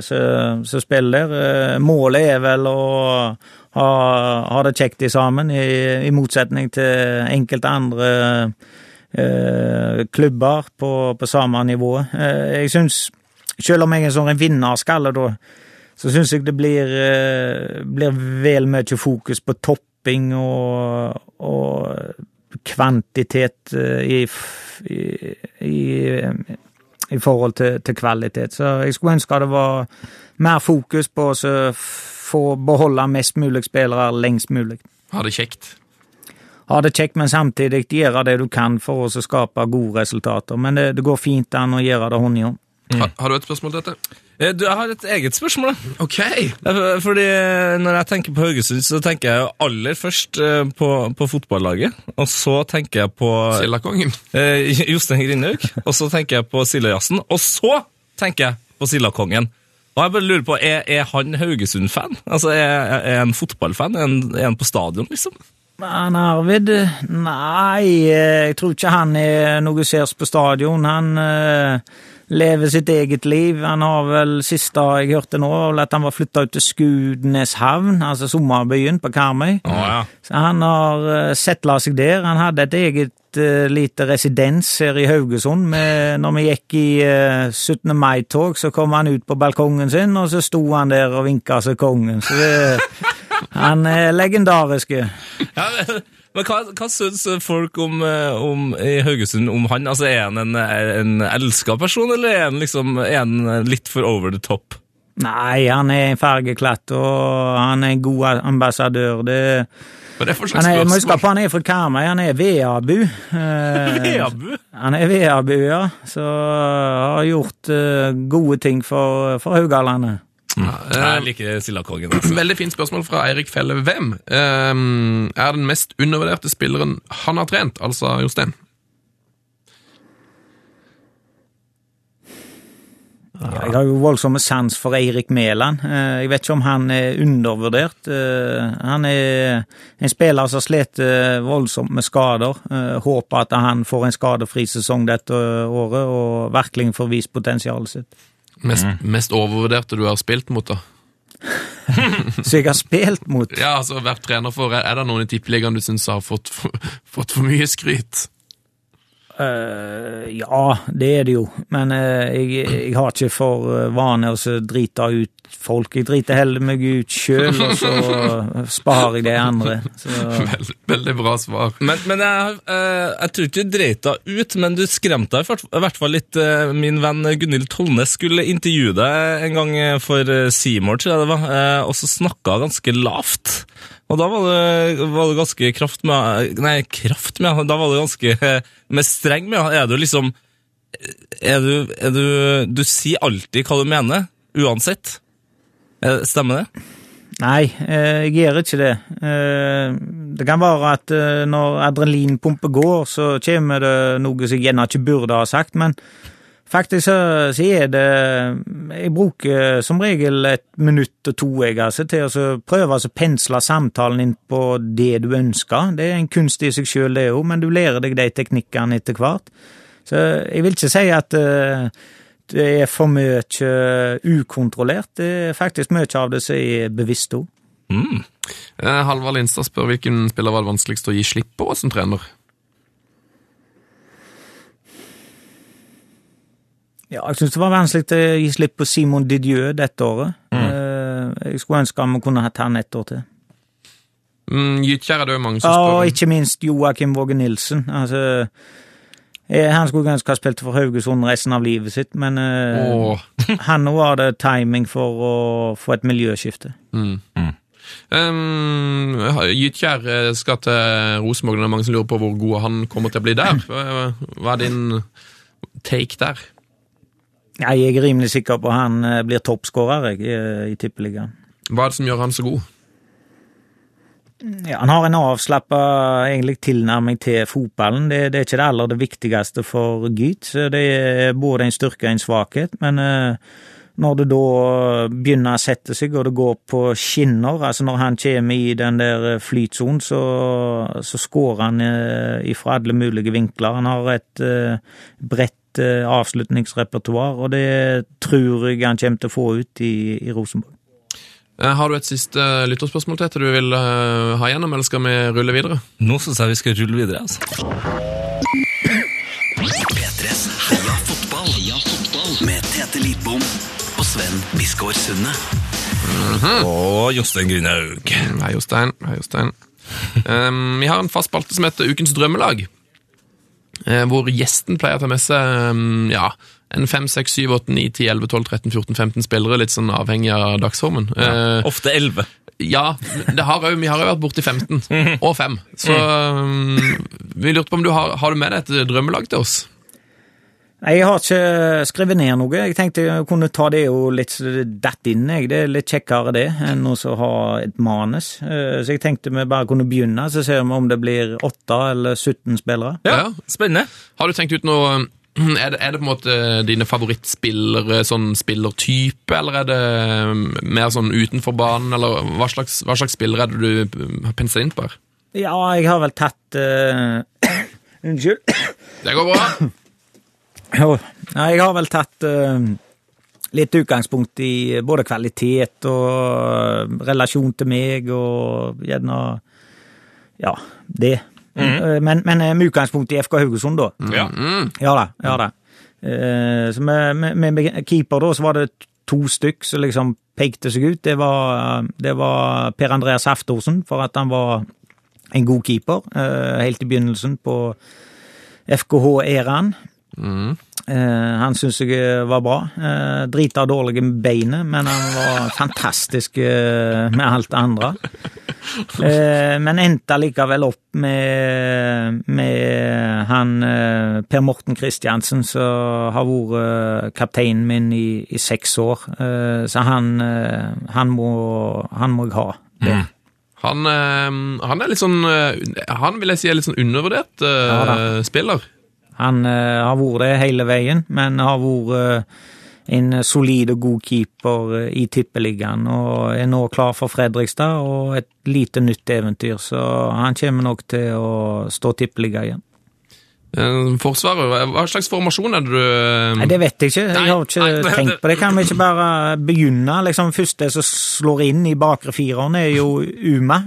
som spiller. Eh, Målet er vel å ha, ha det kjekt i sammen, i, i motsetning til enkelte andre eh, klubber på, på samme nivå. Eh, jeg syns, selv om jeg er sånn en vinnerskalle, da, så syns jeg det blir, eh, blir vel mye fokus på topping og, og kvantitet eh, i, i, i i forhold til, til kvalitet. Så jeg skulle ønske det var mer fokus på å få beholde mest mulig spillere lengst mulig. Ha det kjekt. Ha det kjekt, men samtidig gjøre det du kan for å skape gode resultater. Men det, det går fint an å gjøre det hånd i hånd. Ha, har du et spørsmål til dette? Eh, Du, jeg har et eget spørsmål. Ok. Eh, Fordi Når jeg tenker på Haugesund, så tenker jeg jo aller først eh, på, på fotballaget. Og så tenker jeg på Sildakongen. eh, Jostein Grindhaug. Og så tenker jeg på Sildajazzen. Og så tenker jeg på Sildakongen. Og jeg bare lurer på, Er, er han Haugesund-fan? Altså, er, er han fotballfan? Er han, er han på stadion, liksom? Men Arvid, nei, eh, jeg tror ikke han er noe sers på stadion. Han eh, lever sitt eget liv. Han har vel, siste jeg hørte nå, at han var flytta ut til Skudneshavn, altså sommerbyen på Karmøy. Oh, ja. Så han har uh, settla seg der. Han hadde et eget eh, lite residens her i Haugesund. Med, når vi gikk i eh, 17. mai-tog, så kom han ut på balkongen sin, og så sto han der og vinka seg kongen. Så det, han er legendarisk. Ja, men hva, hva syns folk om, eh, om, i Haugesund om han? Altså, Er han en, en elska person, eller er han, liksom, er han litt for over the top? Nei, han er en fargeklatt, og han er en god ambassadør. Det, Hva er det for han slags er, må huske på han er fra Karmøy, han er veabu. Eh, Veabu? Han er veabu, ja. Så har gjort eh, gode ting for, for Haugalandet. Jeg liker Sildakongen. Altså. Veldig fint spørsmål fra Eirik Felle. Hvem um, er den mest undervurderte spilleren han har trent, altså Jostein? Jeg har jo voldsomme sans for Eirik Mæland. Eh, Jeg vet ikke om han er undervurdert. Eh, Han er en spiller som sliter eh, voldsomt med skader. Eh, Håper at han får en skadefri sesong dette året og virkelig får vist potensialet sitt. Mest, mest overvurderte du har spilt mot, da? Så jeg har spilt mot Ja, altså vært trener for. Er det noen i Tippeligaen du syns har fått fått for mye skryt? Eh, ja, det er det jo. Men uh, jeg, jeg har ikke for eh, vane å så drite ut folk. Jeg driter heller meg ut sjøl, og så sparer jeg de andre. Så, Vel, veldig bra svar. Men, men jeg, uh, jeg tror ikke du dreit deg ut, men du skremte deg i hvert- fall litt. Min venn Gunhild Tollnes skulle intervjue deg en gang for Seymour, tror jeg det var, og så snakka ganske lavt. Og da var det, var det ganske kraft med Nei, kraft med Da var det ganske med streng med Er du liksom Er du, er du Du sier alltid hva du mener, uansett. Eh, Stemmer det? Nei, eh, jeg gjør ikke det. Eh, Det kan være at når adrenalinpumpe går, så kommer det noe som jeg gjerne ikke burde ha sagt, men faktisk så, så er det Jeg bruker som regel et minutt og to jeg, altså, til å prøve å pensle samtalen inn på det du ønsker. Det er en kunst i seg sjøl, det òg, men du lærer deg de teknikkene etter hvert. Så jeg vil ikke si at uh, det er for mye ukontrollert. Det er faktisk mye av det som er bevisst òg. Mm. Eh, Halvard Lindstad spør hvilken spiller var det vanskeligst å gi slipp på som trener. Ja, jeg syns det var vanskelig å gi slipp på Simon Didieu dette året. Mm. Jeg skulle ønske vi kunne hatt han et år til. Mm, Gytkjær er det jo mange som Ja, spør og ikke minst Joakim Våge Nilsen. Altså, eh, han skulle ønske ha spilt for Haugesund resten av livet sitt, men oh. Han òg har det timing for å få et miljøskifte. Mm. Um, Gytkjær eh, skal til Rosenborg. Det er mange som lurer på hvor god han kommer til å bli der. Hva er din take der? Jeg er rimelig sikker på han eh, blir toppskårer i, i Tippeligaen. Hva er det som gjør han så god? Ja, han har en avslappa tilnærming til fotballen. Det, det er ikke det aller det viktigste for Gyt. Det er både en styrke og en svakhet. Men eh, når det da begynner å sette seg, og det går på skinner, altså når han kommer i den der flytsonen, så, så skårer han eh, ifra alle mulige vinkler. Han har et eh, bredt eh, avslutningsrepertoar, og det tror jeg han kommer til å få ut i, i Rosenborg. Eh, Har du et siste lytterspørsmål til du vil eh, ha gjennom, eller skal vi rulle videre? Nå syns jeg vi skal rulle videre. altså. P3s Heia fotball. Heia fotball. Med Tete Lidbom og Sven Biskår Sunde. Og Jostein Grindhaug. Hei, Jostein. Hei, Jostein. Um, vi har en fast spalte som heter Ukens drømmelag. Eh, Hvor gjesten pleier å ta med seg um, ja, en 5, 6, 7, 8, 9, 10, 11, 12, 13, 14, 15 spillere, litt sånn avhengig av dagsformen. Ja, Ofte elleve. ja, det har jo, vi har jo vært borti 15 og 5. Så um, vi lurte på om du har, har du med deg et drømmelag til oss? Jeg har ikke skrevet ned noe. Jeg tenkte jeg kunne ta det jo litt datt inn. Jeg. Det er litt kjekkere det enn å ha et manus. Eh, Så jeg tenkte vi bare kunne begynne, så ser vi om det blir 8 eller 17 spillere. Ja, Spennende. Har du tenkt ut noe um, er det, er det på en måte dine favorittspillere, sånn spillertype, eller er det mer sånn utenfor banen, eller hva slags, hva slags spillere er det du har pensa inn på her? Ja, jeg har vel tatt uh... Unnskyld. Det går bra. Jeg har vel tatt eh, litt utgangspunkt i både kvalitet og eh, relasjon til meg, og gjerne Ja, det. Mm. Men, men med utgangspunkt i FK Haugesund, da. Ja. Ja da. ja da. Eh, Så med, med, med keeper da, så var det to stykk som liksom pekte seg ut. Det var, det var Per Andreas Haftorsen, for at han var en god keeper helt i begynnelsen på FKH-æraen. Eh, han syns jeg var bra. Eh, drita dårlig med beinet, men han var fantastisk eh, med alt det andre. Eh, men endte likevel opp med, med han eh, Per Morten Kristiansen, som har vært eh, kapteinen min i, i seks år. Eh, så han, eh, han, må, han må jeg ha. Det. Han, eh, han er litt sånn eh, Han vil jeg si er litt sånn undervurdert eh, Ja spiller. Han eh, har vært det hele veien, men har vært eh, en solid og god keeper eh, i tippeligaen, og er nå klar for Fredrikstad og et lite nytt eventyr, så han kommer nok til å stå tippeliga igjen. Forsvaret, hva- slags formasjon er det du Nei, Det vet jeg ikke, jeg har ikke Nei, nei, tenkt på det. Kan vi ikke bare begynne? Liksom, Første som slår inn i bakre fireren, er jo Uma.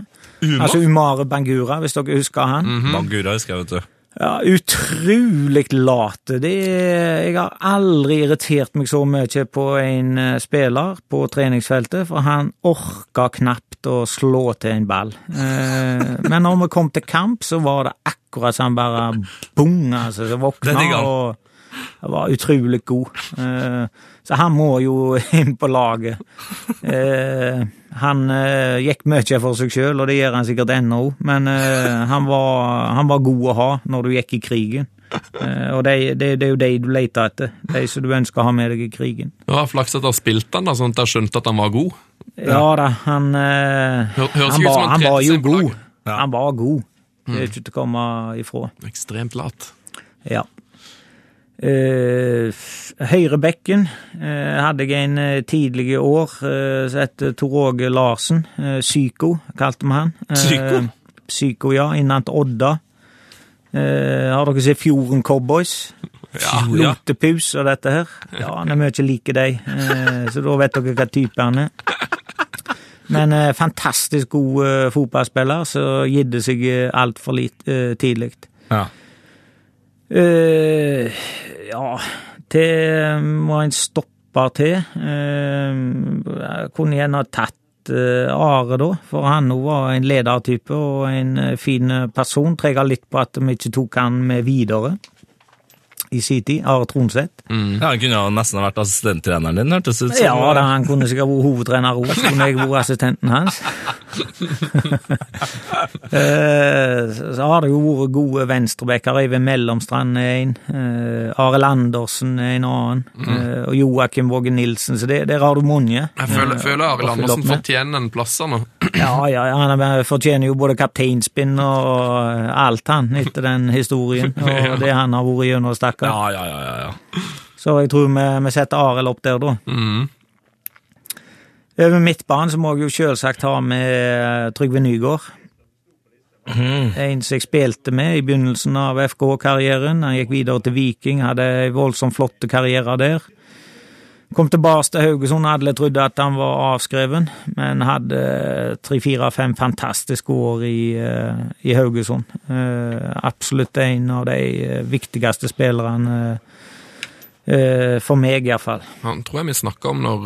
Altså Umare Bangura, hvis dere husker han. Bangura husker jeg, vet du. Ja, utrolig late. Det jeg har aldri irritert meg så mye på en eh, spiller på treningsfeltet, for han orka knapt å slå til en ball. Eh, men når vi kom til kamp, så var det akkurat som han bare bong, altså. Så våkna og var utrolig god. Eh, så han må jo inn på laget. Han eh, gikk mye for seg sjøl, og det gjør han sikkert ennå, men eh, han, var, han var god å ha når du gikk i krigen. Eh, og det, det, det er jo de du leter etter, de som du ønsker å ha med deg i krigen. Det var flaks at dere spilte han, da, sånn at dere skjønte at han var god. Ja da, han eh, Hør- høres han, ikke ut som var, han han var jo god. Ja. Han var god. Det er ikke til å komme ifra. Ekstremt lat. Ja. Uh, Høyrebekken eh, hadde jeg en tidligere tidlige år Etter som het Tor Åge Larsen. Uh, Psyko, kalte vi han. Eh, Psyko? Psyko, ja. Innan til Odda. Eh, har dere sett Fjorden Cowboys? Ja, ja. Lotepus og dette her. Ja, han er mye like deg, eh, så da vet dere hva type han er. Men eh, fantastisk god eh, fotballspiller, så gitt seg eh, altfor eh, tidlig. Ja. Eh, ja, det må en stoppe til. Uh, jeg kunne gjerne tatt uh, Are, da, for han var en ledertype og en fin person. Trega litt på at vi ikke tok han med videre i sin tid. Are Tronseth. ja, Han kunne jo nesten vært assistenttreneren din, hørtes det ut som. Ja, da, han kunne sikkert vært hovedtrener òg, skulle jeg vært assistenten hans. Eh, så har det jo vært gode venstrebacker. Øyvind Mellomstrand er en. Uh, Arild Andersen er en annen. Mm. og Joakim Våge Nilsen. Så det, der har du mange. Jeg føler, eh, føler Arild Andersen fortjener en plass her nå. Ja, ja, han er- fortjener jo både kapteinspinn og alt, han, etter den historien. Og det han har vært gjennom, stakkar. Ja, ja, ja, ja, ja. Så jeg tror vi, vi setter Arild opp der, da. Mm. Over midtbanen så må jeg jo selvsagt ha med Trygve Nygaard. En som jeg spilte med i begynnelsen av FK-karrieren. Han gikk videre til Viking, hadde en voldsomt flott karriere der. Kom tilbake til Haugesund, alle trodde at han var avskreven, men hadde tre, fire, fem fantastiske år i, eh, i Haugesund. Eh, Absolutt en av de eh, viktigste spillerne for meg, iallfall. Han tror jeg vi snakka om når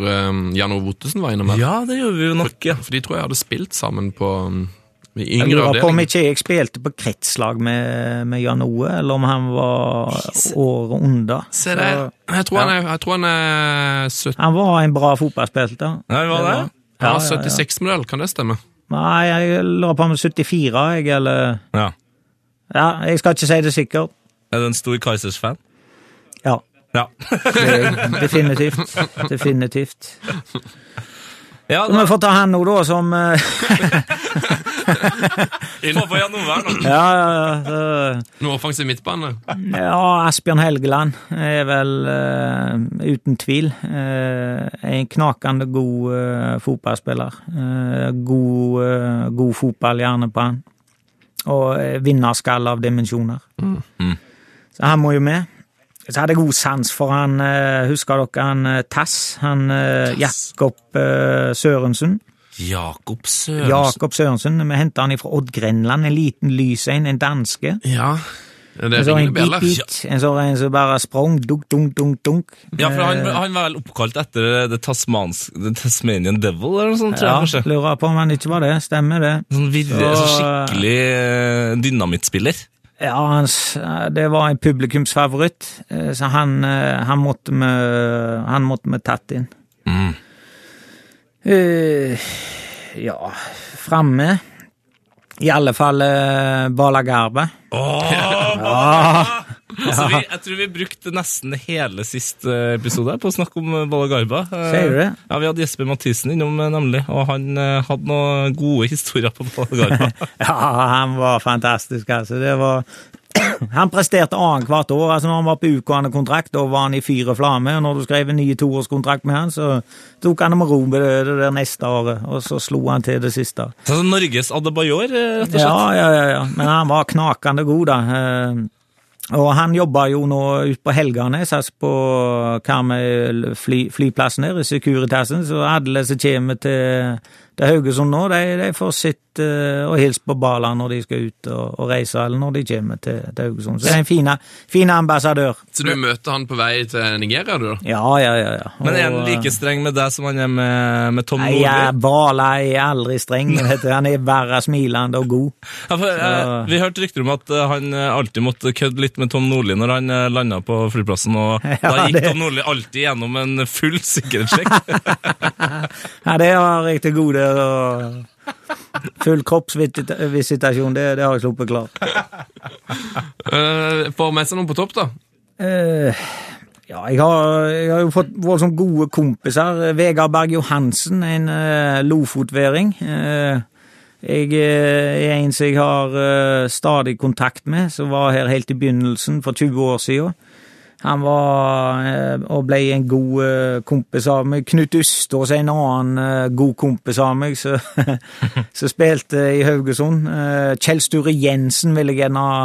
Jan Ove Ottesen var innom her. Ja, det gjør vi jo nok. Ja. For de tror jeg hadde spilt sammen på i Jeg yngre lurer på om ikke jeg spilte på kretslag med, med Jan Oe, eller om han var året under. Se der. Jeg tror han er, jeg tror han er 70, Han var en bra fotballspiller. Han var det? ja, Ja, ja, ja. 76-modell, kan det stemme? Nei, jeg lurer på om 74, jeg, eller Ja. Ja, jeg skal ikke si det sikkert. Er du en stor Kaizers-fan? Ja. Ja. Det definitivt. Definitivt. ja Så vi får ta han nå, da, som Innenfor Få på Jan Ove her nå. Ja, ja, ja. Noe offensiv midtbane. Ja, Asbjørn Helgeland er vel uh, uten tvil uh, en knakende god uh, fotballspiller. Eh, god, eh, god fotball gjerne på han. Og uh, vinnerskall av dimensjoner. Så han må jo med. Så hadde jeg god sans for han, eh, husker dere han eh, Tass? Han Tass. Jakob eh, Sørensen. Jakob Sørensen. Jakob Sørensen. Vi henta han fra Odd Grenland, en liten lys en, en danske. Ja, det En sånn ringer en bit, en sånn en som bare sprang, dunk, dunk, dunk, dunk. Ja, for han, Eh, han var vel oppkalt etter The, Tasmans, The Tasmanian Devil, eller noe sånt, tror jeg ja, kanskje. lurer på om han ikke var det. Stemmer det. Sånn, virre, Så- så skikkelig eh, dynamittspiller. Ja, hans, det var en publikumsfavoritt, eh, så han, eh, han måtte vi han måtte vi tatt inn. Mm. Uh, ja, framme I alle fall uh, Bala Garba. Altså, vi, jeg tror vi brukte nesten hele siste episode på å snakke om eh, Balla Garba. Sier du det? Ja, Vi hadde Jesper Mathisen innom, eh, nemlig, og han eh, hadde noen gode historier på Balla Garba. Ja, han var fantastisk, altså. Det var Han presterte annethvert år. altså Når han var på utgående kontrakt, da var han i fyr og flamme. og Når du skrev en ny toårskontrakt med han, så tok han det med ro det, det der neste året, og så slo han til det siste. Så altså, Norges Adebayor, eh, rett og slett. Ja, ja, ja, ja. Men han var knakende god, da. Og han jobber jo nå ut på altså på Karmøy fly, flyplassen her, i Securitasen, så alle som kommer til, til Haugesund nå, de, de får sitte eh, og hilse på Bala når de skal ut og, og reise, eller når de kommer til, til Haugesund. Så det er en fin, fin ambassadør. Så du møter han på vei til Nigeria, du da? Ja, ja, ja. ja. Men er han like streng med deg som han er med, med Tom Nordli? ja, Bala er aldri streng. vet du. Han er bare smilende og god. Ja, for, eh, vi hørte rykter om at eh, han eh, alltid måtte kødde litt med Tom Nordli når han eh, landa på flyplassen, og da gikk det- Tom Nordli alltid gjennom en full sikkerhetssjekk. Ja, det har jeg til gode. Og full kroppsvisitasjon, det, det har jeg sluppet klart. Uh, får med seg noen på topp, da? Uh, ja, jeg har, jeg har jo fått voldsomt gode kompiser. Vegard Berg Johansen, en uh, lofotværing. Uh, jeg eh, er en som jeg har eh, stadig kontakt med, som var her helt i begynnelsen for 20 år siden. Han var eh, og ble en god eh, kompis av meg. Knut Ustås, en annen eh, god kompis av meg, som spilte i Haugesund. Kjell Sture Jensen ville jeg gjerne ha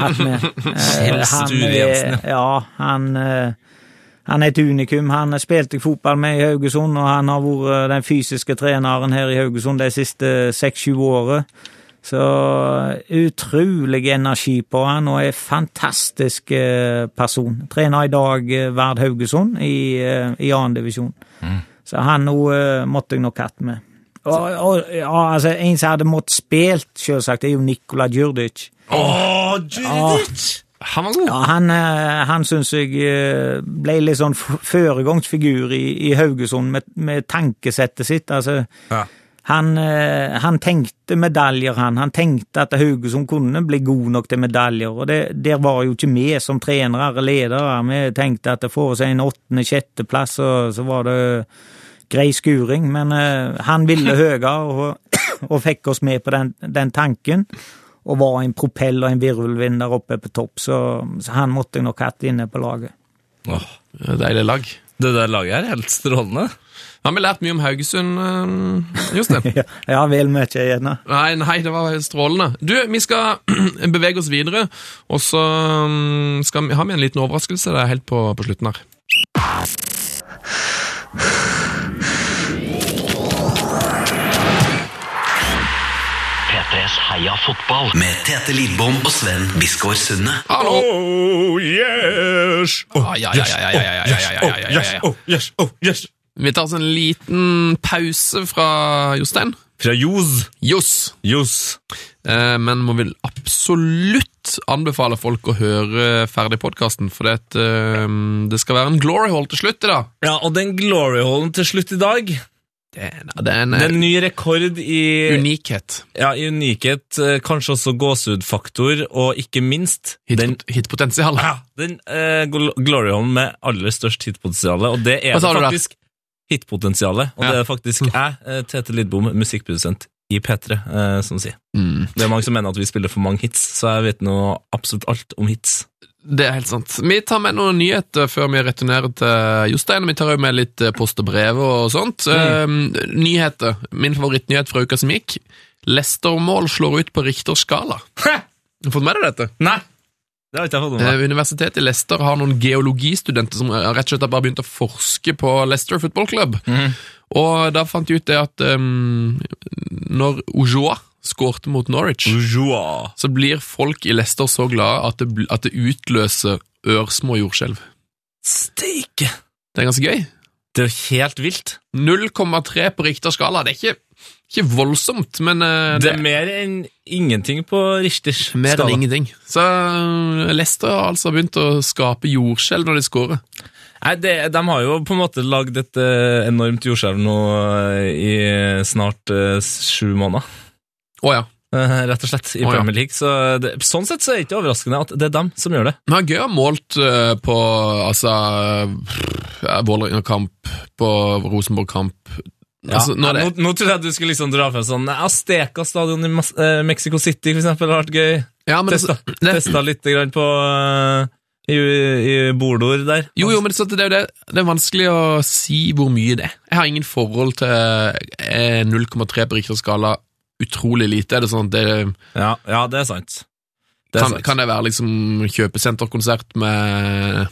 hatt med. Kjell Sture er- Jensen, Ja, han han er et unikum. Han spilte jeg fotball med i Haugesund, og han har vært den fysiske treneren her i Haugesund de siste seks-sju årene. Så utrolig energi på han, og er fantastisk eh, person. Trener i dag eh, Vard Haugesund i, eh, i annen divisjon. Så han nå eh, måtte jeg nok hatt med. Og, og ja, altså, En som hadde måttet spilt, selvsagt, er jo Nikola Djurdic. Åh, Judith! Han var god. Ja, han, eh, han syns jeg eh, ble litt sånn føregangsfigur foregangsfigur i, i Haugesund med, med tankesettet sitt. Altså, Ja. Han, eh, han tenkte medaljer, han. Han tenkte at Haugesund kunne bli god nok til medaljer. Og det, der var jo ikke vi som trenere og ledere. Vi tenkte at det får seg en åttende-sjetteplass, og så var det grei skuring. Men uh, han ville høyere og, og fikk oss med på den, den tanken. Og var en propell og en virvelvind der oppe på topp, så, så han måtte jeg nok hatt inne på laget. Åh, Deilig lag. det der laget er helt strålende. Har vi lært mye om Haugesund, Jostein? ja, vel mye, gjerne. Nei, nei, det var strålende. Du, vi skal bevege oss videre, og så skal vi, ha med en liten overraskelse det er helt på, på slutten her. P3s Heia fotball med Tete Lidbom og Sven Biskår Sunde. Hallo! Oh yes! Oh yes! Oh yes! Oh yes! Oh yes! Oh yes! Vi tar oss en liten pause fra Jostein. Fra Jos. Jos. Jos. Eh, men må vil absolutt anbefale folk å høre ferdig podkasten, for det, eh, det skal være en glory hall til slutt i dag. Ja, og den glory hallen til slutt i dag, Det er, det er en det er en ny rekord i, unikhet. ja, i unikhet, eh, kanskje også gåsehudfaktor, og ikke minst den, hitpotensial. ja, den eh, gl- glory hallen med aller størst hitpotensial, og det er det du der? Hitpotensialet, og det er faktisk jeg, eh, Tete Lidbom, musikkprodusent i P3, eh, som sier. Mm. Det er mange som mener at vi spiller for mange hits, så jeg vet nå absolutt alt om hits. Det er helt sant. Vi tar med noen nyheter før vi returnerer til Jostein. Vi tar jo med litt eh, post og brev og sånt. Eh, nyheter. Min favorittnyhet fra uka som gikk. Leicester-mål slår ut på Richters skala. Har du fått med deg dette? Nei! Det har ikke jeg fått med Eh, meg. Universitetet i Leicester har noen geologistudenter som eh, rett og slett har bare begynt å forske på Leicester Football Club. Og da fant de ut det at um, når Ojoa skårte mot Norwich, Joa. så blir folk i Leicester så glade at det, at det utløser ørsmå jordskjelv. Steike! Det er ganske gøy. Det er helt vilt. 0,3 på Richters skala. Det er ikke, ikke voldsomt, men uh, Det er mer enn ingenting på Richters mer skala. enn ingenting. Så uh, Leicester har altså begynt å skape jordskjelv når de skårer. Nei, det, De har jo på en måte lagd et eh, enormt jordskjelv nå eh, i snart eh, sju måneder. Å ja. eh, rett og slett, i oh. Premier League. Så det, sånn sett så er det ikke overraskende at det er dem som gjør det. Men det er gøy ha målt eh, på altså ja, Vålerenga-kamp, på Rosenborg-kamp altså, når det, nå, nå trodde jeg at du skulle liksom dra frem sånn Asteca stadion i Mas eh, Mexico City, for eksempel, har vært gøy. ja, men Testa, det, det, testa litt grann på eh, i, i bordord der. Jo, jo, men det, så det, det, det er vanskelig å si hvor mye det er. Jeg har ingen forhold til er 0,3 på Richters skala utrolig lite. Er det sånn at det Ja, ja, det er sant. Det er kan, sant. kan det være liksom kjøpesenterkonsert med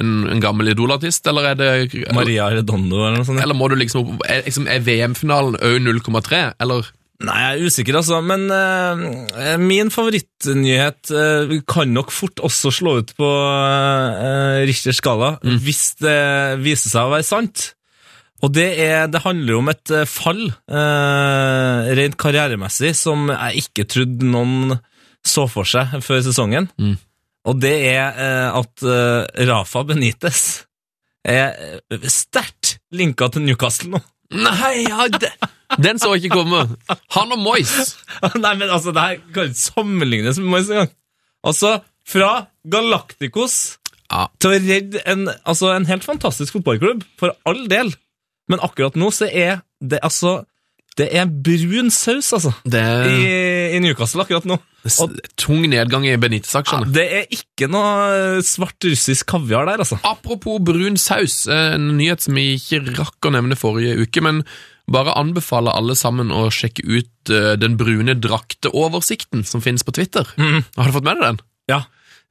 en, en gammel idolartist, eller er det Maria Redondo eller noe sånt. Eller må du liksom opp Er, liksom, er VM-finalen òg 0,3, eller Nei, jeg er usikker, altså. Men uh, min favorittnyhet uh, kan nok fort også slå ut på uh, Richters skala, hvis det viser seg å være sant. Og det, er, det handler om et eh, fall, eh, rent karrieremessig, som jeg ikke trodde noen så for seg før sesongen. Mm. Og det er eh, at eh, Rafa Benitez er eh, sterkt linka til Newcastle nå. Nei, ja, det, den så jeg ikke komme. Han og Moyes. Nei, men altså, det her kan ikke sammenlignes med Moyes engang. Altså, fra Galacticos Ja. til å redde en, altså, en helt fantastisk fotballklubb, for all del. Men akkurat nå så er det altså Det er brun saus, altså, Det i, i Newcastle akkurat nå. Og, tung nedgang i Ja, Benitez-aksjene. det er ikke noe svart russisk kaviar der, altså. Apropos brun saus, eh, en nyhet som vi ikke rakk å nevne forrige uke, men bare anbefaler alle sammen å sjekke ut eh, den brune drakteoversikten som finnes på Twitter. Mm. Har du fått med deg den? Ja.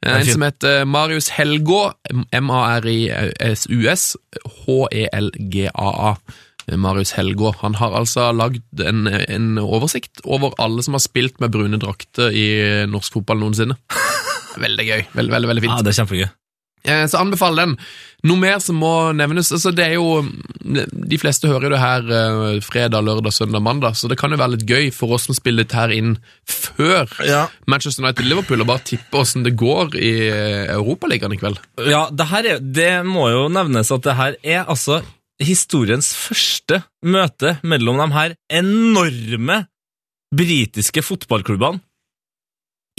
Eh, En som heter Marius Helgå, M-A-R-I-S-U-S, H-E-L-G-A-A. Marius Helgå. Han har altså lagd en, en oversikt over alle som har spilt med brune drakter i norsk fotball noensinne. Veldig gøy. Veldig, veldig, veldig fint. Ja, det er kjempegøy. Eh, Så anbefaler den. Noe mer som må nevnes altså det er jo, De fleste hører jo det her eh, fredag, lørdag, søndag, mandag, så det kan jo være litt gøy for oss som spiller dette her inn før Ja. Manchester United-Liverpool, og bare tippe åssen det går i eh, Europaligaen i kveld. Ja, det, her er, det må jo nevnes at det her er altså historiens første møte mellom de her enorme britiske fotballklubbene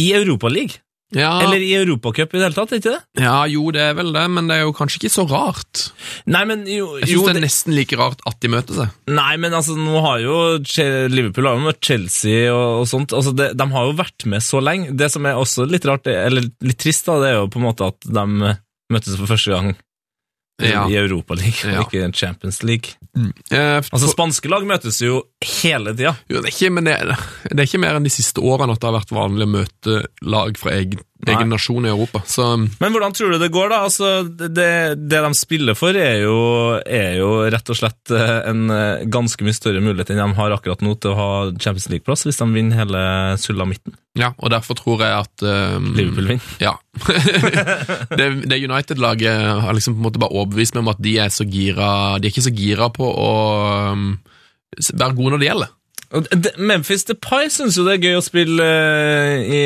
i Europaligaen. Ja, Eller i Europacup i det hele tatt, ikke det? ja, jo, det er vel det, men det er jo kanskje ikke så rart. Nei, men jo, Jeg syns det er nesten like rart at de møter seg. Nei, men altså, nå har jo Liverpool har jo møtt Chelsea og, og sånt. Altså, det, de har jo vært med så lenge. Det som er også litt rart, eller litt trist, da, det er jo på en måte at de møttes for første gang Ja. i Europaligaen, Ja. og ikke Champions League. Eh, Altså, Spanske lag møtes jo hele tida. Jo, det, er ikke, men det, det er ikke mer enn de siste årene at det har vært vanlig å møte lag fra egen, egen nasjon i Europa. Så Men hvordan tror du det går, da? Altså, det, det de spiller for, er jo, er jo rett og slett eh, en eh, ganske mye større mulighet enn de har akkurat nå til å ha Champions League-plass, hvis de vinner hele sulamitten. ja, og derfor tror jeg at um, Liverpool vinner. Ja. det det United-laget har liksom på en måte bare overbevist meg om at de er så gira De er ikke så gira på å um, være gode når det gjelder. Memphis Depay syns jo det er gøy å spille eh, i,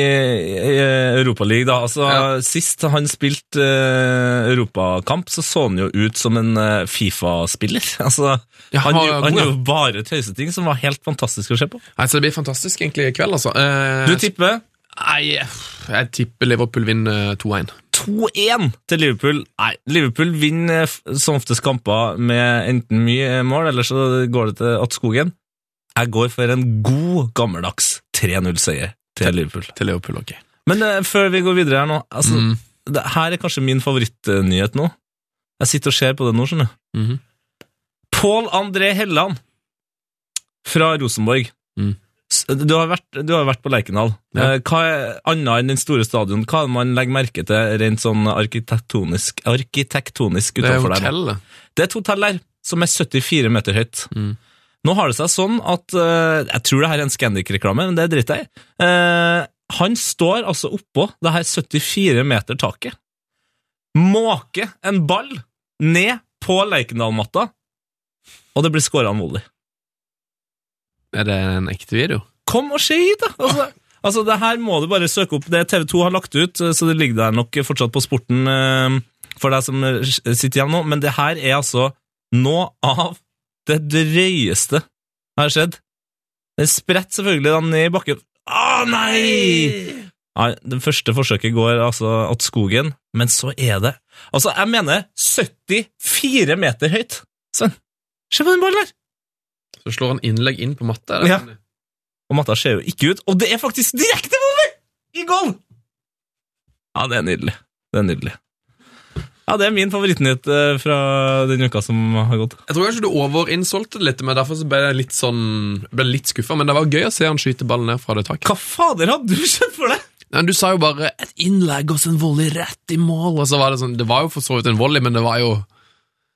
i Europaligaen, da. Altså, Ja. Sist han spilte eh, europakamp, så så han jo ut som en eh, Fifa-spiller. Altså, Ja, han, han han gjorde bare tøyseting som var helt fantastisk å se på. Nei, så Det blir fantastisk egentlig i kveld, altså. Eh, Du tipper Nei, jeg tipper Liverpool vinner 2-1. 2-1 til Liverpool. Nei, Liverpool vinner f- som oftest kamper med enten mye mål, eller så går det til attskogen. Jeg går for en god, gammeldags 3-0-seier til Liverpool. Til Liverpool, ok. Men uh, før vi går videre her nå, altså, Mm. det her er kanskje min favorittnyhet nå. Jeg sitter og ser på det nå, skjønner du. Mhm. Pål André Helland fra Rosenborg. Mm. Du har vært, du har vært på Lerkendal. Ja. Eh, Hva er annet enn den store stadion? Hva er det man legger merke til rent sånn arkitektonisk, arkitektonisk Det utenfor der? Det er hotell, Det er et hotell der. som er 74 meter høyt. Nå har det seg sånn at eh, Jeg tror det her er en Scandic-reklame, men det driter jeg i. Eh, han står altså oppå det her 74 meter taket. Måker en ball ned på Lerkendal-matta, og det blir skåra en volley. Er det en ekte video? Kom og se hit, da! Altså, altså, det her må du bare søke opp. Det TV2 har lagt ut, så det ligger der nok fortsatt på sporten eh, for deg som eh, sitter igjen nå, men det her er altså noe av det drøyeste som har skjedd. Den spretter selvfølgelig da ned i bakken. Å, nei! Nei, Det første forsøket går altså at skogen, men så er det Altså, jeg mener 74 meter høyt! Sånn. se på den ballen der! Så slår han innlegg inn på matta? Ja. Og matta ser jo ikke ut, og det er faktisk direkte volley! I goal! Ja, det er nydelig. Det er nydelig. Ja, det er min favorittnyhet eh, fra den uka som har gått. Jeg tror kanskje du overinsolgte det litt, men derfor så ble jeg litt sånn ble litt skuffa. Men det var gøy å se han skyte ballen ned fra det taket. Hva fader hadde du sett for deg? Nei, du sa jo bare 'et innlegg og så en volley rett i mål', og så var det sånn Det var jo for så vidt en volley, men det var jo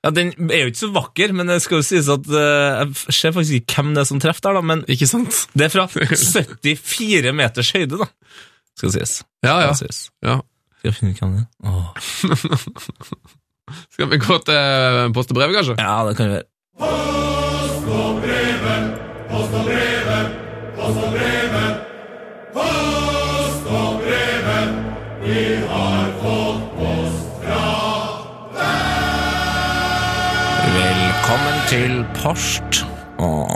Ja, Den er jo ikke så vakker, men det skal jo sies at uh, Jeg ser faktisk ikke hvem det er som treffer der, da, men Ikke sant? det er fra 74 meters høyde, da. Skal sies. Ja, ja. Skal sies. ja. Skal jeg finne ut hvem det er? Åh. Skal vi gå til post og brev, kanskje? Ja, det kan vi gjøre. Velkommen til post og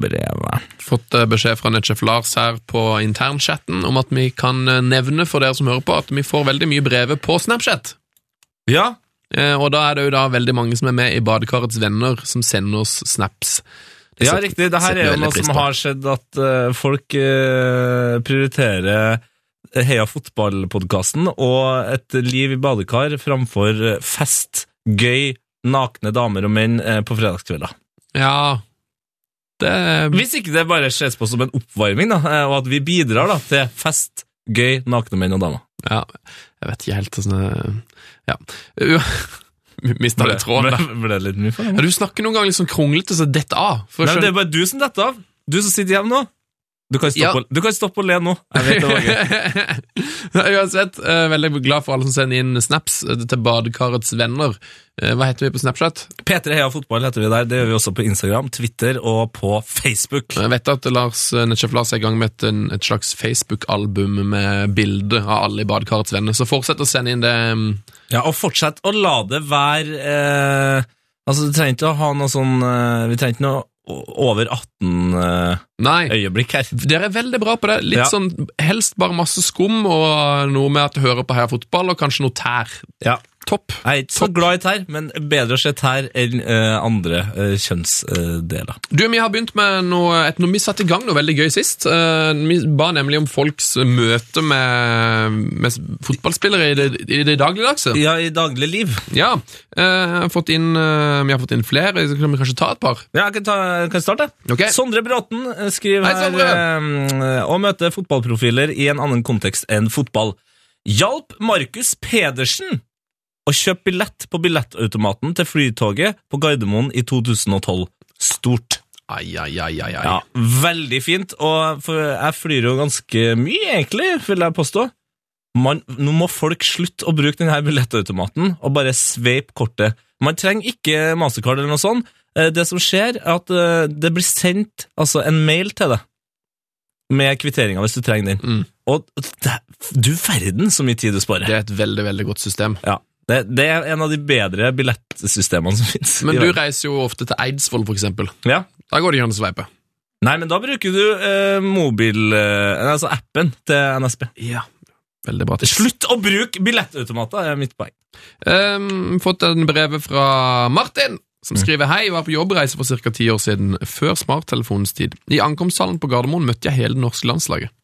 brevet. Fått eh, beskjed fra Netchef Lars her på internchatten om at vi kan eh, nevne for dere som hører på, at vi får veldig mye brevet på Snapchat. Ja, Eh, Og da er det jo da veldig mange som er med i Badekarets venner, som sender oss snaps. Det Ja, riktig. Det her er jo noe som har skjedd, at folk prioriterer Heia fotballpodkasten og et liv i badekar framfor fest, gøy, nakne damer og menn eh, på fredagskvelder. Ja, det Hvis ikke det bare ses på som en oppvarming, da, eh, og at vi bidrar da, til fest, gøy, nakne menn og damer. Ja, jeg vet ikke helt åssen det Ja. Mista litt tråden der. ble, ble litt mye for Ja, du snakker noen ganger sånn kronglete, så dette av. Nei, det er bare du som detter av. Du som sitter hjemme nå. Du kan stoppe, Ja. og- du kan stoppe og le nå. Jeg vet det var gøy. Uansett, eh, veldig glad for alle som sender inn snaps eh, til Badekarets venner. Eh, Hva heter vi på Snapchat? P3 Heia Fotball heter vi der. Det gjør vi også på Instagram, Twitter og på Facebook. Jeg vet at Lars, eh, Lars er i gang med et, et slags Facebook-album med bilde av alle i Badekarets venner, så fortsett å sende inn det. mm, Ja, Og fortsett å la det være eh, Altså, Du trenger ikke å ha noe sånn eh, Vi trenger ikke noe over 18-øyeblikk Nei, her. dere er veldig bra på det. Litt Ja. sånn, Helst bare masse skum og noe med at du hører på Heia Fotball, og kanskje noe tær. Ja. Topp. Jeg er ikke så glad i tær, men bedre å se tær enn uh, andre uh, kjønnsdeler. Du, Vi har begynt med noe, et, vi satte i gang noe veldig gøy sist. Uh, vi ba nemlig om folks møte med, med fotballspillere i det, i det dagligdagse. Ja, i daglig liv. Ja, eh, har fått inn, Vi har fått inn flere. Så kan vi kanskje ta et par? Ja, jeg kan, ta, kan starte? Ok. Sondre Bråten skriver Hei, Sondre. her å møte fotballprofiler i en annen kontekst enn fotball. Hjalp Markus Pedersen å kjøpe billett på billettautomaten til Flytoget på Gardermoen i 2012. Stort. Ai, ai, ai, ai, ai. Ja, Veldig fint, og jeg flyr jo ganske mye, egentlig, vil jeg påstå. Man, nå må folk slutte å bruke denne billettautomaten og bare sveipe kortet. Man trenger ikke Mastercard eller noe sånt. Eh, Det som skjer, er at eh, det blir sendt altså, en mail til deg med kvitteringa hvis du trenger den. Mm. Og det, du verden så mye tid du sparer. Det er et veldig veldig godt system. Ja, det, det er en av de bedre billettsystemene som fins. Men du reiser jo ofte til Eidsvoll, for eksempel. ja. Da går det ikke an å sveipe. Nei, men da bruker du eh, mobil... Eh, altså appen til NSB. Ja. Veldig bra. Slutt å bruke billettautomater, er mitt poeng. Um, fått en brev fra Martin, som skriver Hei, var på jobbreise for ca. ti år siden, før smarttelefonens tid. I ankomsthallen på Gardermoen møtte jeg hele det norske landslaget.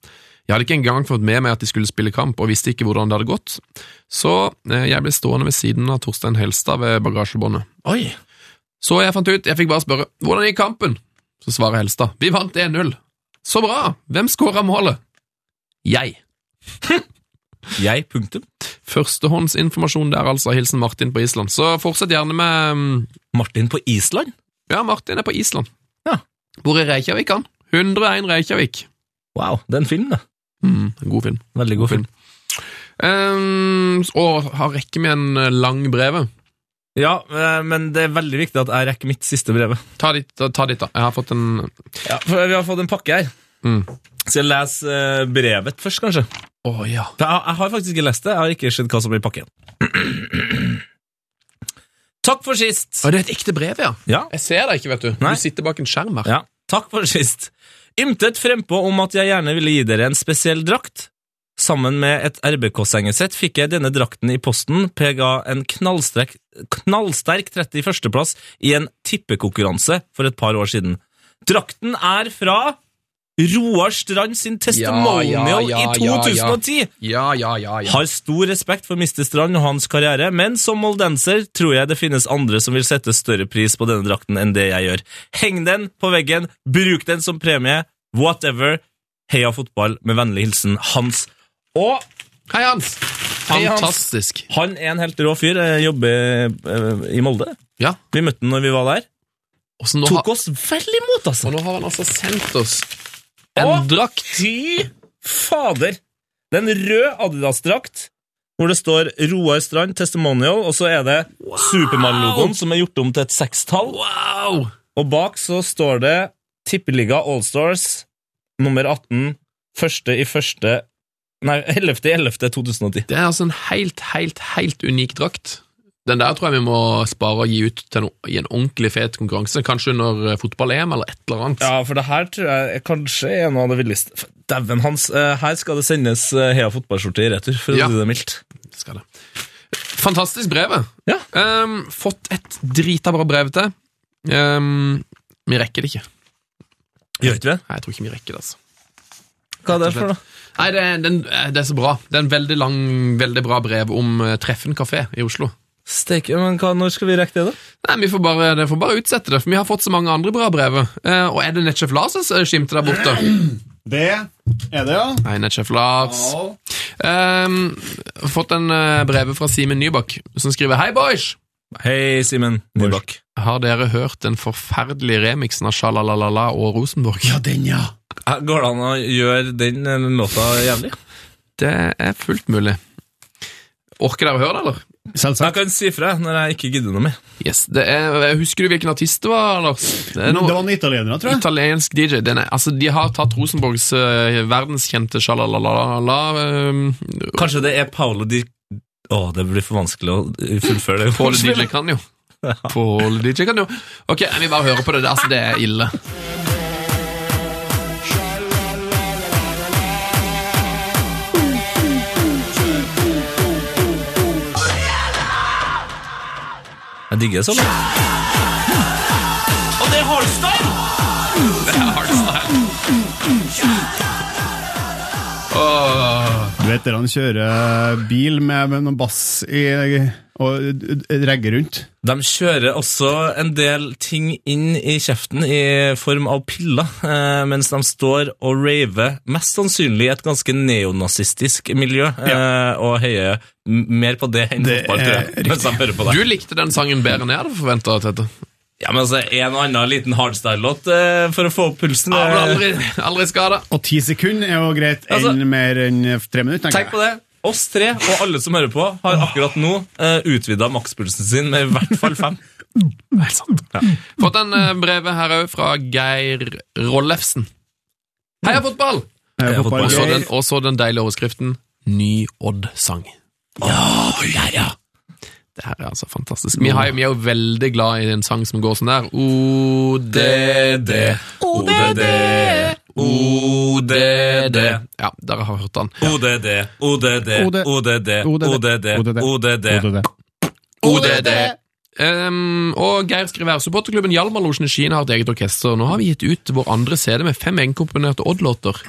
Jeg hadde ikke engang fått med meg at de skulle spille kamp, og visste ikke hvordan det hadde gått. Så eh, jeg ble stående ved siden av Torstein Helstad ved bagasjebåndet. Oi. Så jeg fant ut, jeg fikk bare spørre hvordan gikk kampen? Så svarer Helstad vi vant 1-0. Så bra! Hvem skåra målet? Jeg. Jeg, punktum. Førstehåndsinformasjon der, altså. Hilsen Martin på Island. Så fortsett gjerne med mm, Martin på Island? Ja, Martin er på Island. Ja. Bor i Reykjavik, han. 101 Reykjavik. Wow, det er en film, det. Mm, en god film. Veldig god film. Um, og har rekke med en eh, lang brev Ja, eh, men det er veldig viktig at jeg rekker mitt siste brevet. Ta ditt, da. Jeg har fått en Ja, for Vi har fått en pakke her. Mm. Skal jeg lese eh, brevet først, kanskje? Å ja. For jeg, jeg har faktisk ikke lest det. Jeg har ikke sett hva som er i pakken. Takk for sist. Å, det er et ekte brev, ja. Ja, Jeg ser deg ikke, vet du. Nei. Du sitter bak en skjerm her. ja. Takk for sist. Ymtet frempå om at jeg gjerne ville gi dere en spesiell drakt. Sammen med et RBK-sengesett fikk jeg denne drakten i posten, PGA en knallsterk, knallsterk 31.-plass i en tippekonkurranse for et par år siden. Drakten er fra Roar Strand sin testimonial Ja, ja, ja, i ja, ja. 2010. Ja, ja, ja. ja. Har stor respekt for Mr. Strand og hans karriere, men som moldenser tror jeg det finnes andre som vil sette større pris på denne drakten enn det jeg gjør. Heng den på veggen, bruk den som premie, whatever. Heia fotball, med vennlig hilsen Hans. Og Hei, Hans. Hei, Hans. Fantastisk. han er en helt rå fyr, eh, jobber eh, i Molde. Ja. Vi møtte han når vi var der. Nå, Tok har, oss vel imot, altså. og nå har han altså sendt oss en Å, drakt. Fy fader! Det er en rød Adidas-drakt hvor det står Roar Strand Testimonial, og så er det Supermann-logoen som er gjort om til et sekstall. Wow! Og bak så står det Tippeliga Allstars nummer 18, første i første Nei, 11. i 11. 2010. Det er altså en helt, helt, helt unik drakt. Den der tror jeg vi må spare og gi ut til no, i en ordentlig fet konkurranse. Kanskje under eh, fotball-EM eller et eller annet. Ja, for det her tror jeg er kanskje er en av det villeste Dæven hans, eh, her skal det sendes Hea Heia fotballskjorte i retur, for å Ja. si det mildt. Skal det. Fantastisk brevet. Ja. Um, fått et drita bra brev til. Um, vi rekker det ikke. Gjør ikke vi? Nei, jeg tror ikke vi rekker det, altså. Hva er det for noe? Nei, det, den, det er så bra. Det er en veldig lang, veldig bra brev om eh, Treffen kafé i Oslo. Steike, men hva, når skal vi rekke det, da? Nei, vi får bare, det får bare utsette det, for vi har fått så mange andre bra brev. Eh, og er det Netchef Lars som skimter der borte? Det er det, ja. Nei, Netchef Lars. Ehm, fått en uh, brev fra Simen Nybakk, som skriver Hei, boys! Hei, Simen Nybakk. Har dere hørt den forferdelige remixen av Sjalalala og Rosenborg? Ja, den, ja. Går det an å gjøre den eh, låta jævlig? Det er fullt mulig. Orker dere å høre det, eller? Jeg kan si fra når jeg ikke gidder noe mer. Yes, det er, Husker du hvilken artist det var, Lars? Det er Det var en italiener, tror jeg. italiensk DJ. Den er, altså, de har tatt Rosenborgs uh, verdenskjente Sjalalala um, Kanskje det er Paolo di Å, det blir for vanskelig å fullføre det. Paolo DJ kan jo. Paolo DJ kan jo. Ok, vi bare hører på det. Altså, det er ille. Jeg digger det sånn. Og det er Hardstyle! Det er hardstyle. Oh. Du vet der han kjører bil med, med noen bass i, og regger rundt. De kjører også en del ting inn i kjeften i form av piller, eh, mens de står og raver mest sannsynlig i et ganske neonazistisk miljø, ja. og heier mer på det enn fotball, tror jeg. Mens de hører på det. Du likte den sangen bedre enn jeg hadde forventa, Tete. Ja, men altså, En og annen liten hardstyle-låt eh, for å få opp pulsen. Ble eh, aldri, aldri skada. Og ti sekunder er jo greit enn Altså- mer enn tre minutter. tenker Tenk på det. Oss tre og alle som hører på, har akkurat nå uh, utvida makspulsen sin med i hvert fall fem. Helt sant. Fått en brev brevet her òg fra Geir Rollefsen. Heia fotball! jeg. Heia fotball. Og så den, den deilige overskriften Ny Odd-sang. Ja, Ja, ja. Det her er altså fantastisk. Vi, har, vi er jo veldig glad i en sang som går sånn der. O-d-d, ODD, ODD. Ja, dere har hørt den. ODD, ODD, ODD, ODD, ODD. ODD. Um, og Geir skriver her supporterklubben Hjalmarlosjen i Skien har et eget orkester. Nå har vi gitt ut vår andre CD med fem egenkomponerte Odd-låter.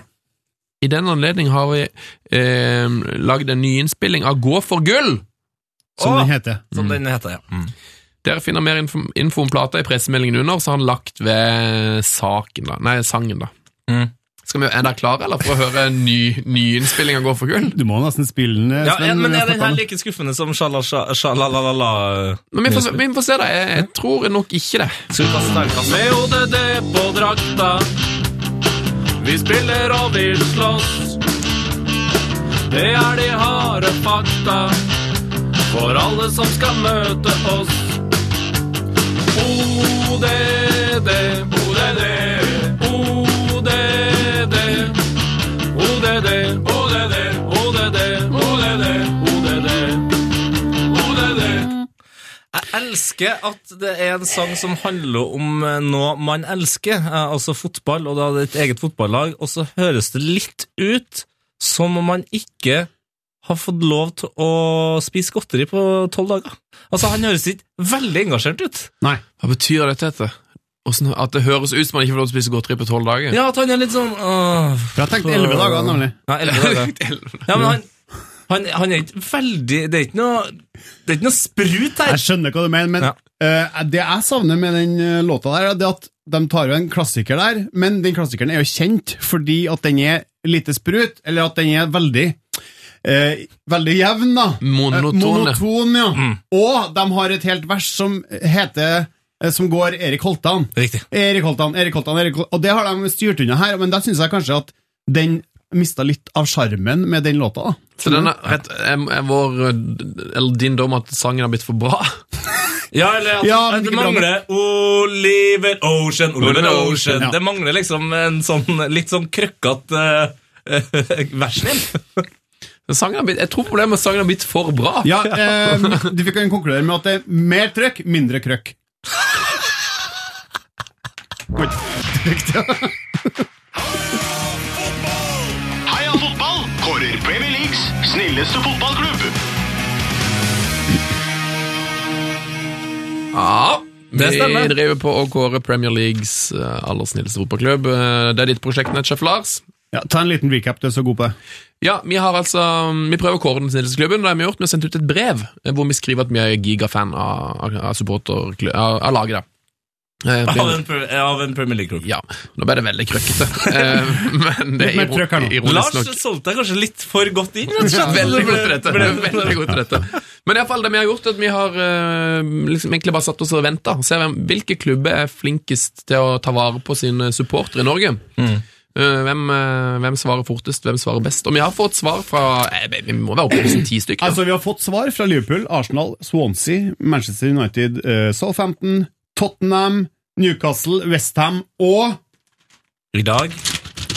I den anledning har vi um, lagd en nyinnspilling av Gå for gull! Som Åh! den heter. Som den heter, ja. Mm. Dere finner mer info, info om plata i pressemeldingen under, så har han lagt ved saken da. Nei, sangen, da. Mm. Skal vi, Er dere klare eller, for å høre ny, nyinnspillinga gå for gull? Du må nesten spille den. Ja, men vi er den her like skuffende som sjalalalala? Men vi får, vi får se, da. Jeg, jeg tror nok ikke det. Skal vi kaste terningkast? Med ODD på drakta. Vi spiller og vil slåss. Det er de harde fakta for alle som skal møte oss. ODD, ODD, ODD. ODD, ODD, ODD, ODD, ODD. ODD. Jeg elsker at det er en sang som handler om eh, noe man elsker, eh, altså fotball, og da er det et eget fotballag, og så høres det litt ut som om man ikke har fått lov til å spise godteri på tolv dager. Altså, han høres ikke veldig engasjert ut. Nei. Hva betyr dette? Tete? At det høres ut som han ikke får lov til å spise godteri på tolv dager? Ja, at han er litt sånn øh, For jeg tenkte elleve dager, nemlig. Ja, elleve dager. Ja, men han, han, han er ikke veldig Det er ikke noe, det er ikke noe sprut her. Jeg skjønner hva du mener, men Ja. uh, det jeg savner med den eh, låta der, er det at de tar jo en klassiker der, men den klassikeren er jo kjent fordi at den er lite sprut, eller at den er veldig eh, veldig jevn, da. Monoton, Eh, ja. Mm. Og de har et helt vers som heter eh, som går Erik Holtan. Riktig. Erik Holtan, Erik Holtan, Erik Holtan. Og det har de styrt unna her, men da syns jeg kanskje at den mista litt av sjarmen med den låta. da. Så den er, rett, er, er vår, eller din dom at sangen har blitt for bra? Ja, eller at, Ja, at det mangler Oliver Ocean, Oliver Ocean. Ja. Det mangler liksom en sånn litt sånn krøkkete uh, versnivå. Sangen blitt, jeg tror problemet med sangen har blitt for bra. Ja, eh, Du fikk kan konkludere med at det er mer trøkk, mindre krøkk. Ja. Heia fotball! Kårer Premier Leagues snilleste fotballklubb. Ja, Det stemmer. Vi driver på å kåre Premier Leagues eh, aller snilleste fotballklubb. Eh, Det er ditt prosjekt, Netchef Lars. Ja, ta en liten recap, du er så god på. Ja, vi har altså Vi prøver å kåre den snilleste klubben. Det har vi gjort. Vi har sendt ut et brev eh, hvor vi skriver at vi er gigafan av, av, supporter, av, av laget. da. Eh, Av en, av en Premier League-klubb. Ja, nå ble det veldig krøkkete. Eh, men det er nå. ironisk Lars nok. solgte deg kanskje litt for godt inn. rett og slett. Veldig Det godt til dette. Veldig godt til dette. Men i fall, det vi har gjort, er at vi har liksom egentlig bare satt oss og venta. Se hvilke klubber er flinkest til å ta vare på sine supportere i Norge. Mm. Eh, hvem, eh, hvem svarer fortest, hvem svarer best? Og vi har fått svar fra eh, Vi må være oppe i ti stykker. Altså, Vi har fått svar fra Liverpool, Arsenal, Swansea, Manchester United, Southampton, Tottenham, Newcastle, Westham og, I dag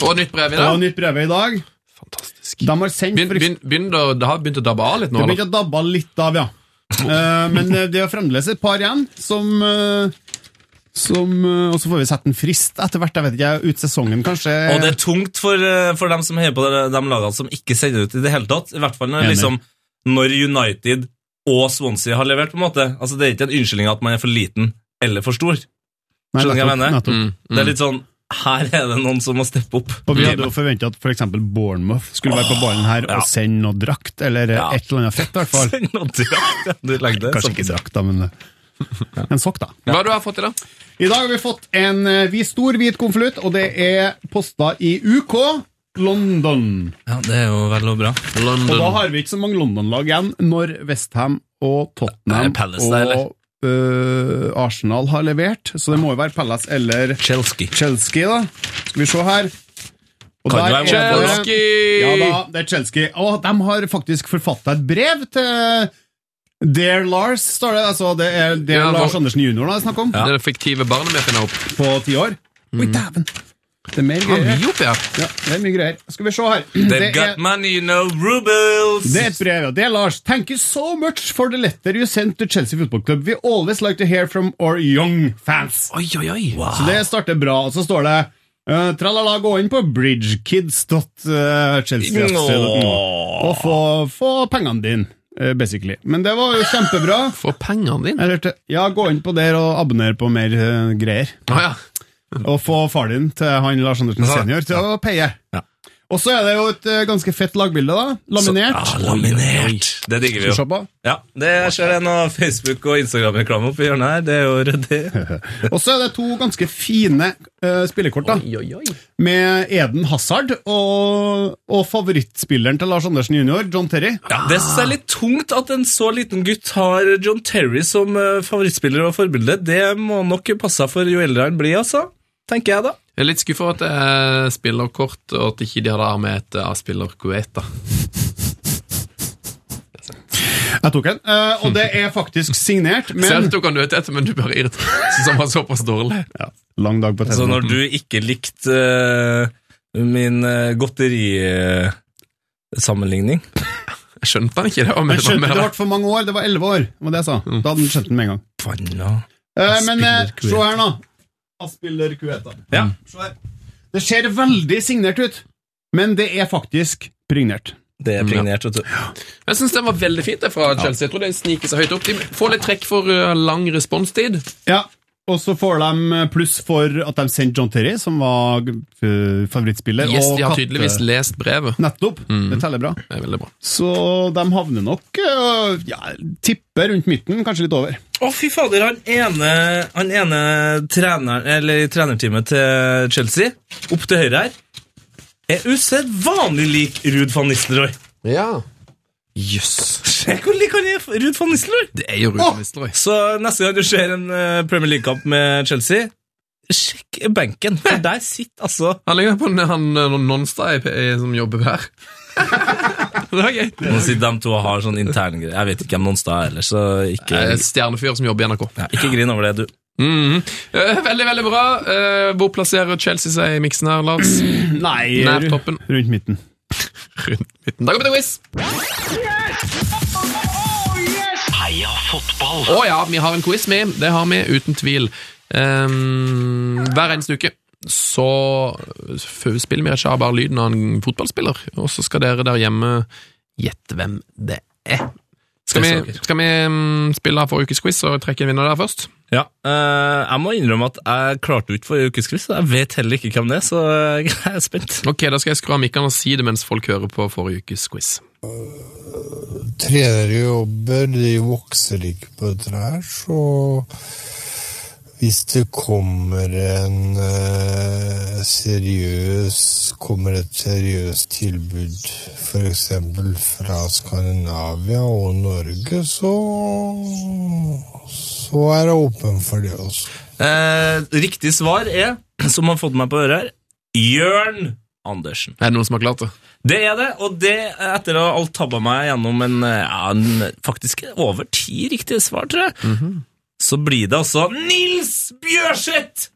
Og nytt brev i dag. og nytt brev i dag. Fantastisk. De har sendt Begyn, begyn, begyn, det har begynt å dabbe av litt nå, Det har begynte å dabbe litt av, ja. Eh, men det er fremdeles et par igjen som som, eh, Og så får vi sette en frist etter hvert. Jeg vet ikke, ut sesongen, kanskje. Og det er tungt for, eh, for dem som heier på de, de lagene som ikke sender ut i det hele tatt. I hvert fall når, liksom, når United og Swansea har levert. på en måte. Altså, Det er ikke en unnskyldning at man er for liten eller for stor. Skjønner du hva jeg mener. Mm, Mm, Det er litt sånn Her er det noen som må steppe opp. Og vi hadde jo forventa at f.eks. Bournemouth skulle være på ballen her Ja. og sende noe drakt, eller Ja. et eller annet fett, i hvert fall. Send noe drakt, ja. Du legger det Kanskje sånn. ikke drakt, da, men eh, en sokk, da. Hva har du fått i dag? I dag har vi fått en eh, stor hvit konvolutt, og det er posta i UK London. Ja, Det er jo vel og bra. Og da har vi ikke så mange London-lag igjen når Westham og Tottenham Nei, Palace eller? og øh, Arsenal har levert. Så det må jo være Palace eller Chelsky. Chelsea, da. Skal vi se her. Og Kan der det være er det- Chelsea! Ja da, det er Chelsky. Og de har faktisk forfatta et brev til Dear Lars, står det. Altså, det er Dear Ja, Lars Andersen jr. det er snakk om. Det er det fiktive barnet vi finner opp. På ti år. Oi, dæven! Det er mer greier. Ja, opp, ja? Ja, det er mye greier. Skal vi se her. They've Det got er, money, you know, rubles! det er et brev, ja. Det er Lars. Thank you so much for the letter you sent to Chelsea Football Club. We always like to hear from our young fans. Oi, oi, oi. Så det starter bra. Og så står det uh, Tralala, gå inn på bridgekids.chelsea.no og få, få pengene dine, eh, basically. Men det var jo kjempebra. Få pengene dine. Jeg hørte, ja, gå inn på der og abonner på mer uh, greier. Ah, ja. Og få far din til han Lars Andersen senior til å paye. Ja. Og så er det jo et eh, ganske fett lagbilde, da. Laminert. Så, ah, laminert. Det digger vi jo. Ja, det skjer en av Facebook- og Instagram-reklame oppi hjørnet her. Det er jo ryddig. Og så er det to ganske fine uh, spillekort, da. Oi, oi, oi. Med Eden Hazard og, og favorittspilleren til Lars Andersen jr., John Terry. Ja, det synes jeg er litt tungt at en så liten gutt har John Terry som eh, favorittspiller og forbilde. Det må nok passe for jo eldre han blir, altså. Tenker jeg, da. Jeg er litt skuffa over at det er spillerkort, og at ikke de har det med et A-spiller Kueta. Jeg tok en, eh, og det er faktisk signert, men Selv tok han du etter, men du bare irriterte som var såpass dårlig. Lang dag på Så når du ikke likte uh, min uh, godterisammenligning Jeg skjønte han ikke, det var Jeg skjønte det ble for mange år, det var elleve år. Var det jeg sa. Da hadde han skjønt den med en gang. Fanna. Eh, men se her, nå. Aspiller Kueta. Ja. Se her. Det ser veldig signert ut, men det er faktisk pregnert. Det er pregnert, vet du. Jeg syns den var veldig fint det fra Chelsea. Jeg tror det sniker seg høyt opp. De får litt trekk for uh, lang responstid. Ja, og så får de pluss for at de sendte John Terry, som var eh, favorittspiller. Yes, de har katte- tydeligvis lest brevet. Nettopp. Det teller bra. Det er veldig bra. Så de havner nok ja, tipper rundt midten, kanskje litt over. Å, fy fader, han ene, han ene trener, eller trenerteamet til Chelsea, opp til høyre her, er usedvanlig lik Ruud van Nistelrooy. Ja. Jøss. Se hvor lik han er Ruud van Nistelrooy! Det er jo Ruud Nistelrooy. Så neste gang du ser en eh, Premier League-kamp med Chelsea, sjekk benken, for der sitter altså Han ligner på han, han eh, Nonstad som jobber her. det var gøy. Nå sitter de to og har sånn interne greier. Jeg vet ikke hvem Nonstad er ellers, så ikke, Eh, Stjernefyr som jobber i NRK. ja, ikke grin over det, du. Mm -hmm. veldig, veldig bra. Eh, hvor plasserer Chelsea seg i miksen her, Lars? Nei, Nær toppen. rundt midten. Rundt midten. Da går vi til quiz. Heia fotball! Å ja, vi har en quiz vi. Det har vi uten tvil. Um, hver eneste uke så spiller vi ikke bare lyden av en fotballspiller, og så skal dere der hjemme gjette hvem det er. Skal vi, skal vi mm, spille forrige ukes quiz og trekke en vinner der først? Ja, eh, Jeg må innrømme at jeg klarte ut ikke forrige ukes quiz. Jeg vet heller ikke hvem det er, så jeg er spent. Ok, Da skal jeg skru av mikkene og si det mens folk hører på forrige ukes quiz. Trenere jobber, de vokser ikke på dette her, så hvis det kommer en eh, seriøs Kommer et seriøst tilbud f.eks. fra Skandinavia og Norge, så så er jeg åpen for det også. Eh, riktig svar er, som har fått meg på øret her, Jørn Andersen. Er det noen som har klart det? Det er det, og det etter å ha alt tabba meg gjennom en, ja, en faktisk over ti riktige svar, tror jeg, så blir det altså Nils Bjørseth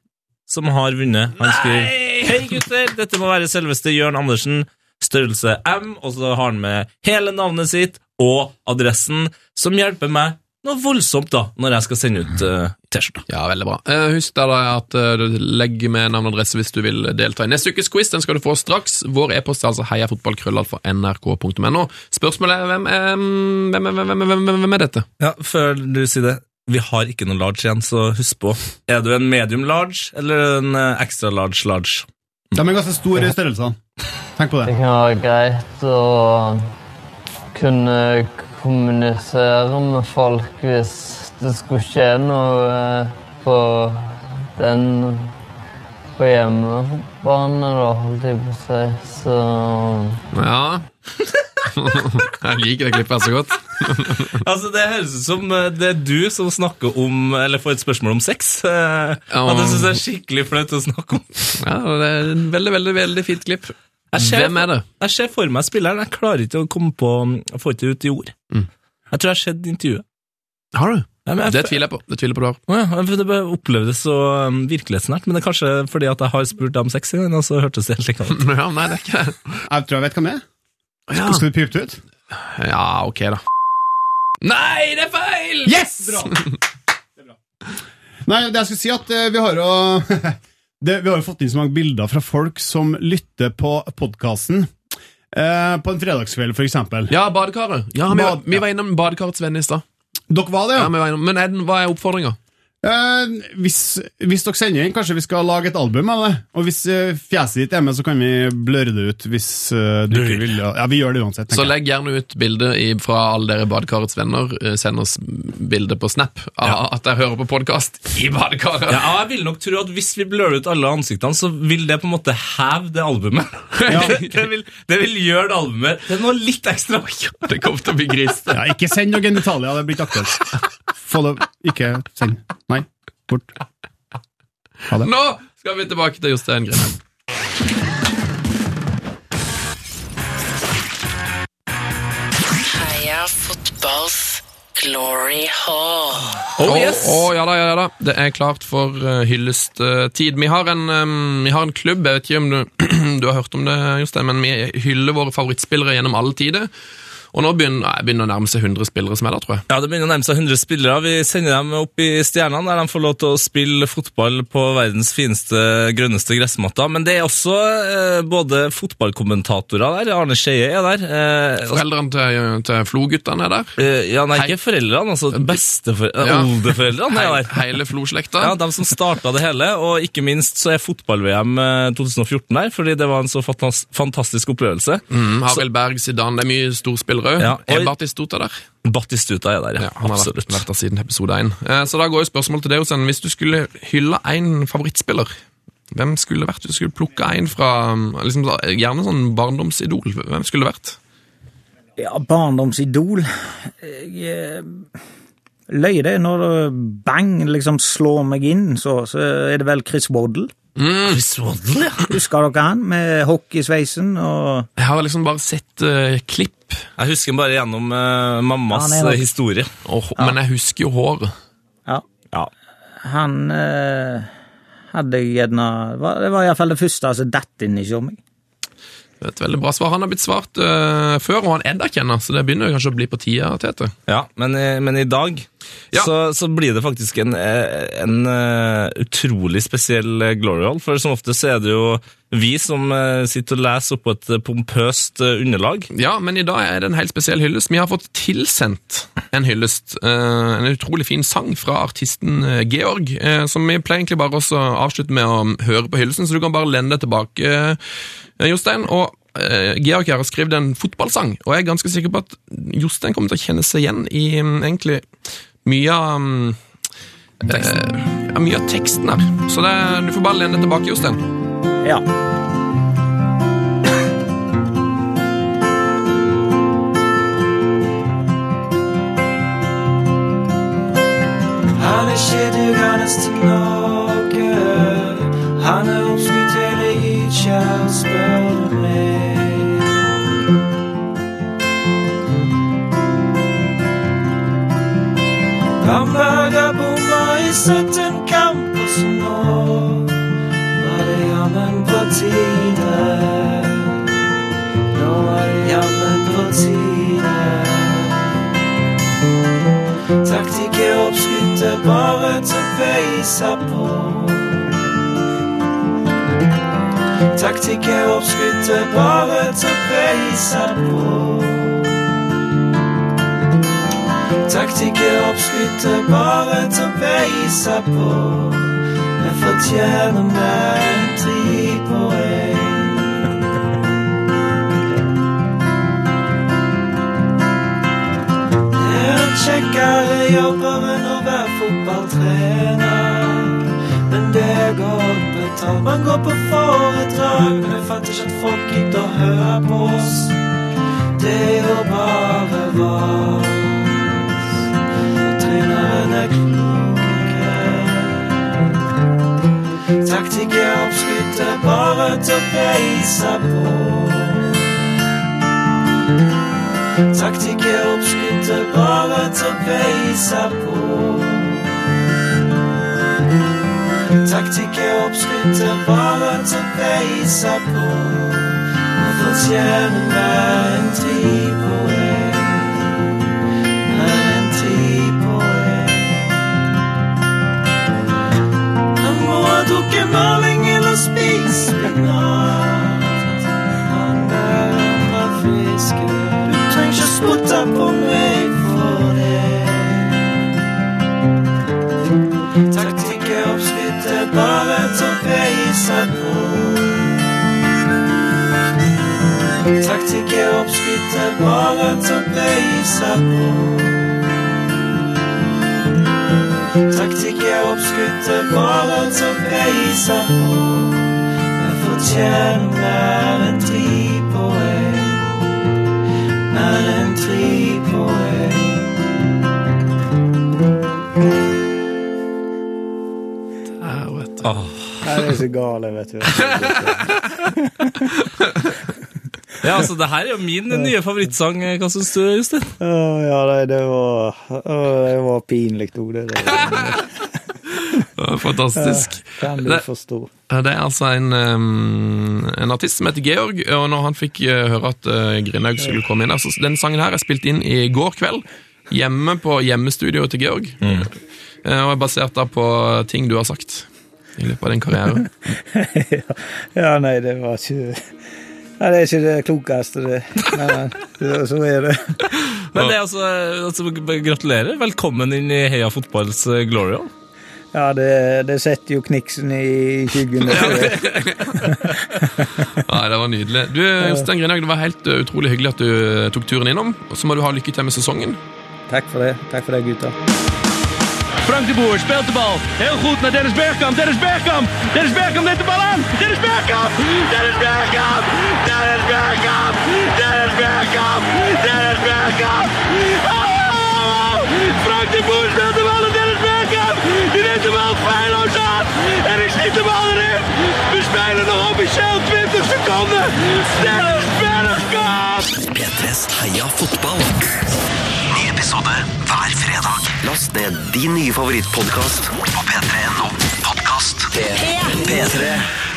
som har vunnet. Han skriver Hei gutter, dette må være selveste Jørn Andersen. Størrelse M, og så har han med hele navnet sitt og adressen, som hjelper meg noe voldsomt da, når jeg skal sende ut uh, T-skjorta. Ja, veldig bra. Eh, husk da at eh, du legger med navn og adresse hvis du vil delta i neste ukes quiz. Den skal du få straks. Vår e-post er altså heiafotballkrøllalfa.nrk.no. Spørsmålet er- hvem, er- hvem, er- hvem, er- hvem er dette? Ja, før du sier det, vi har ikke noe large igjen, så husk på. Er du en medium large, eller en eh, extra large large? De er ganske store størrelser. Tenk på Det det. kan være greit å kunne kommunisere med folk hvis det skulle skje noe eh, på den på hjemmebane, da, holdt jeg på å si. Så Ja Jeg liker det klippet så godt. Altså, Det høres ut som eh, det er du som snakker om Eller får et spørsmål om sex. Um, jeg syns jeg er skikkelig flaut å snakke om. Ja, Det er en veldig, veldig veldig fint klipp. Ser- Hvem er det? Jeg ser for meg spilleren. Jeg klarer ikke å komme på Jeg får ikke det ut i ord. Mm. Jeg tror jeg har sett intervjuet. Har du? Ja, jeg- Det tviler jeg på. Det tviler på du har. Ja, for det opplevdes så um, virkelighetsnært, men det er kanskje fordi at jeg har spurt om sex i gang, og så hørtes det helt likt ut. Ja, nei, det er ikke det. Jeg tror jeg vet hva det er. Ja. Skal du pipe det ut? ja, ok, da. Nei, det er feil! Yes! Bra. Det er bra. Nei, det jeg skulle si at eh, vi har jo det, Vi har jo fått inn så mange bilder fra folk som lytter på podkasten eh, på en fredagskveld, eksempel. Ja, badekaret. Ja, vi, Bad- vi var innom badekarets venn i stad. Dere var det, Ja, ja? var innom- men er hva er oppfordringa? Eh, hvis, hvis dere sender inn, kanskje vi skal lage et album av det. Og hvis eh, fjeset ditt er med, så kan vi bløre det ut hvis eh, du ikke vil. Ja, vi gjør det uansett. Så legg gjerne ut bilde fra alle dere Badekarets venner. Eh, Send oss bilde på Snap av at dere hører på podkast i badekaret. Ja, jeg vil nok tro at hvis vi blør ut alle ansiktene, så vil det på en måte heve det albumet. det, vil, det vil gjøre det albumet Det er noe litt ekstra. Det kommer til å bli grisete. Ja, ikke send noe genitalia, det blir ikke aktuelt. Ikke send. Bort. Ha det. Nå skal vi tilbake til Jostein Grimmen. Heia fotballs glory hall. Oh, yes. oh, oh, ja da, ja da. Det er klart for uh, hyllesttid. Vi, har en, um, vi har en klubb, jeg vet ikke om du, du har hørt om det, Jostein, men vi hyller våre favorittspillere gjennom alle tider. Og nå begynner, begynner å nærme seg 100 spillere som er der, tror jeg. Ja, Det begynner å nærme seg 100 spillere. Vi sender dem opp i stjernene, der de får lov til å spille fotball på verdens fineste, grønneste gressmatter. Men det er også eh, både fotballkommentatorer der. Arne Skeie er der. Eh, Foreldrene til, til Flo-guttene er der. eh, ja, nei, ikke foreldrene, altså besteforeldrene. Ja. Oldeforeldrene er der. hele Flo-slekta. Ja, De som starta det hele, og ikke minst så er fotball-VM eh, 2014 der, fordi det var en så fantastisk opplevelse. Mm, Harald Berg, Zidane, det er mye storspillere. Ja, Er Batistuta der? Batistuta er der, ja. Ja, han har vært, Absolutt. vært der siden episode 1. Eh, så da går jo spørsmålet til deg, Osen. Hvis du skulle hylle en favorittspiller, hvem skulle det vært? Du skulle plukke en fra um, liksom, Gjerne sånn barndomsidol. Hvem skulle det vært? Ja, barndomsidol Jeg eh, løy det når bang liksom slår meg inn, så, så er det vel Chris Waddle. Chris Waddle, ja. Husker dere han med hockeysveisen og Jeg har liksom bare sett uh, klipp, Jeg husker bare gjennom uh, mammas Ja, historie. og, ja. men jeg husker jo håret. Ja. Han uh, hadde jeg gjerne var- Det var iallfall det første som datt inn i meg. Det er Et veldig bra svar. Han har blitt svart uh, før, og han er der, kjenner, så det begynner kanskje å bli på tida, Tete. Ja, men, men i dag Ja. så, så blir det faktisk en, eh, en eh, utrolig spesiell eh, glory hall. For som ofte så er det jo vi som sitter og leser oppå et pompøst underlag. Ja, men i dag er det en helt spesiell hyllest. Vi har fått tilsendt en hyllest. en utrolig fin sang fra artisten Georg, som vi pleier egentlig bare å avslutte med å høre på hyllesten, så du kan bare lende deg tilbake, Jostein. Og Georg her har skrevet en fotballsang, og jeg er ganske sikker på at Jostein kommer til å kjenne seg igjen i mm, egentlig mye av mm, eh, mye av teksten her. Så det, du får bare lene deg tilbake, Jostein. Ja. Han er ikke dugende til noe. Han er oppskrytt hele Gytkjær, spør Bamberger bommer i 17 kamper som nå var det jammen på tide. Nå var det jammen på tide. Taktikker oppskrytte bare til å peise på. Taktikker oppskrytte bare til å peise på. Taktikker oppskrytte bare til å peise på. Jeg fortjener meg tre poeng. En kjekkere jobber enn å være fotballtrener. Men det godt betalt. Man går på foredrag, men jeg fatter ikke at folk gidder å høre på oss. Det er jo bare vas. Og treneren er kloke. Taktikker oppskrytte bare til å peise på. Taktikker oppskrytte bare til å peise på. Taktikker oppskrytte bare til å peise på. Vi fortjener mer enn tre tok en maling eller spiste spinat. Han der andre fisken Du trenger ikke spotte på meg for det. Taktikk er oppskrytt, bare torped seg på. Taktikk er oppskrytt, det er bare til å bøye seg på. Taktikk er bare til som peiser på. Jeg fortjener en enn tre poeng. Mer enn tre poeng. Der, vet du. Nei, det er så gale, vet du. Ja, altså, det her er jo min nye favorittsang. Hva syns du, Justin? Å, ja, nei, det var, å, det var pinlig ord, det. det. Fantastisk. Kan du Det- forstå. Det er altså en, en artist som heter Georg, og når han fikk eh, høre at uh, Grindhaug skulle komme inn altså, Den sangen her er spilt inn i går kveld, hjemme på hjemmestudioet til Georg. Mm. og er basert da på ting du har sagt i løpet av din karriere. Ja, nei, det var ikke Nei, det er ikke det klokeste, det. Men det- så er det. Men det er altså, altså Gratulerer. Velkommen inn i Heia fotballs eh, glory hall. Ja, det, det setter jo kniksen i skyggen. Nei, det var nydelig. Du, Jostein Grinhaug, det var helt uh, utrolig hyggelig at du uh, tok turen innom. Og så må du ha lykke til med sesongen. Takk for det. Takk for det, gutta. Frank de Boer speelt de bal. Heel goed naar Dennis Bergkamp. Dennis Bergkamp. Dennis Bergkamp neemt de bal aan. Dennis Bergkamp. Dennis Bergkamp. Dennis Bergkamp. Dennis Bergkamp. Dennis Bergkamp. Oh! Frank de Boer speelt de bal Bergkamp. Die neemt de bal feilloos aan. En hij schiet de bal erin. We spelen nog officieel 20 seconden. Dennis Bergkamp. P3s Heia fotball. Ny episode hver fredag. Last ned din nye favorittpodkast på p3.no podkast. P3.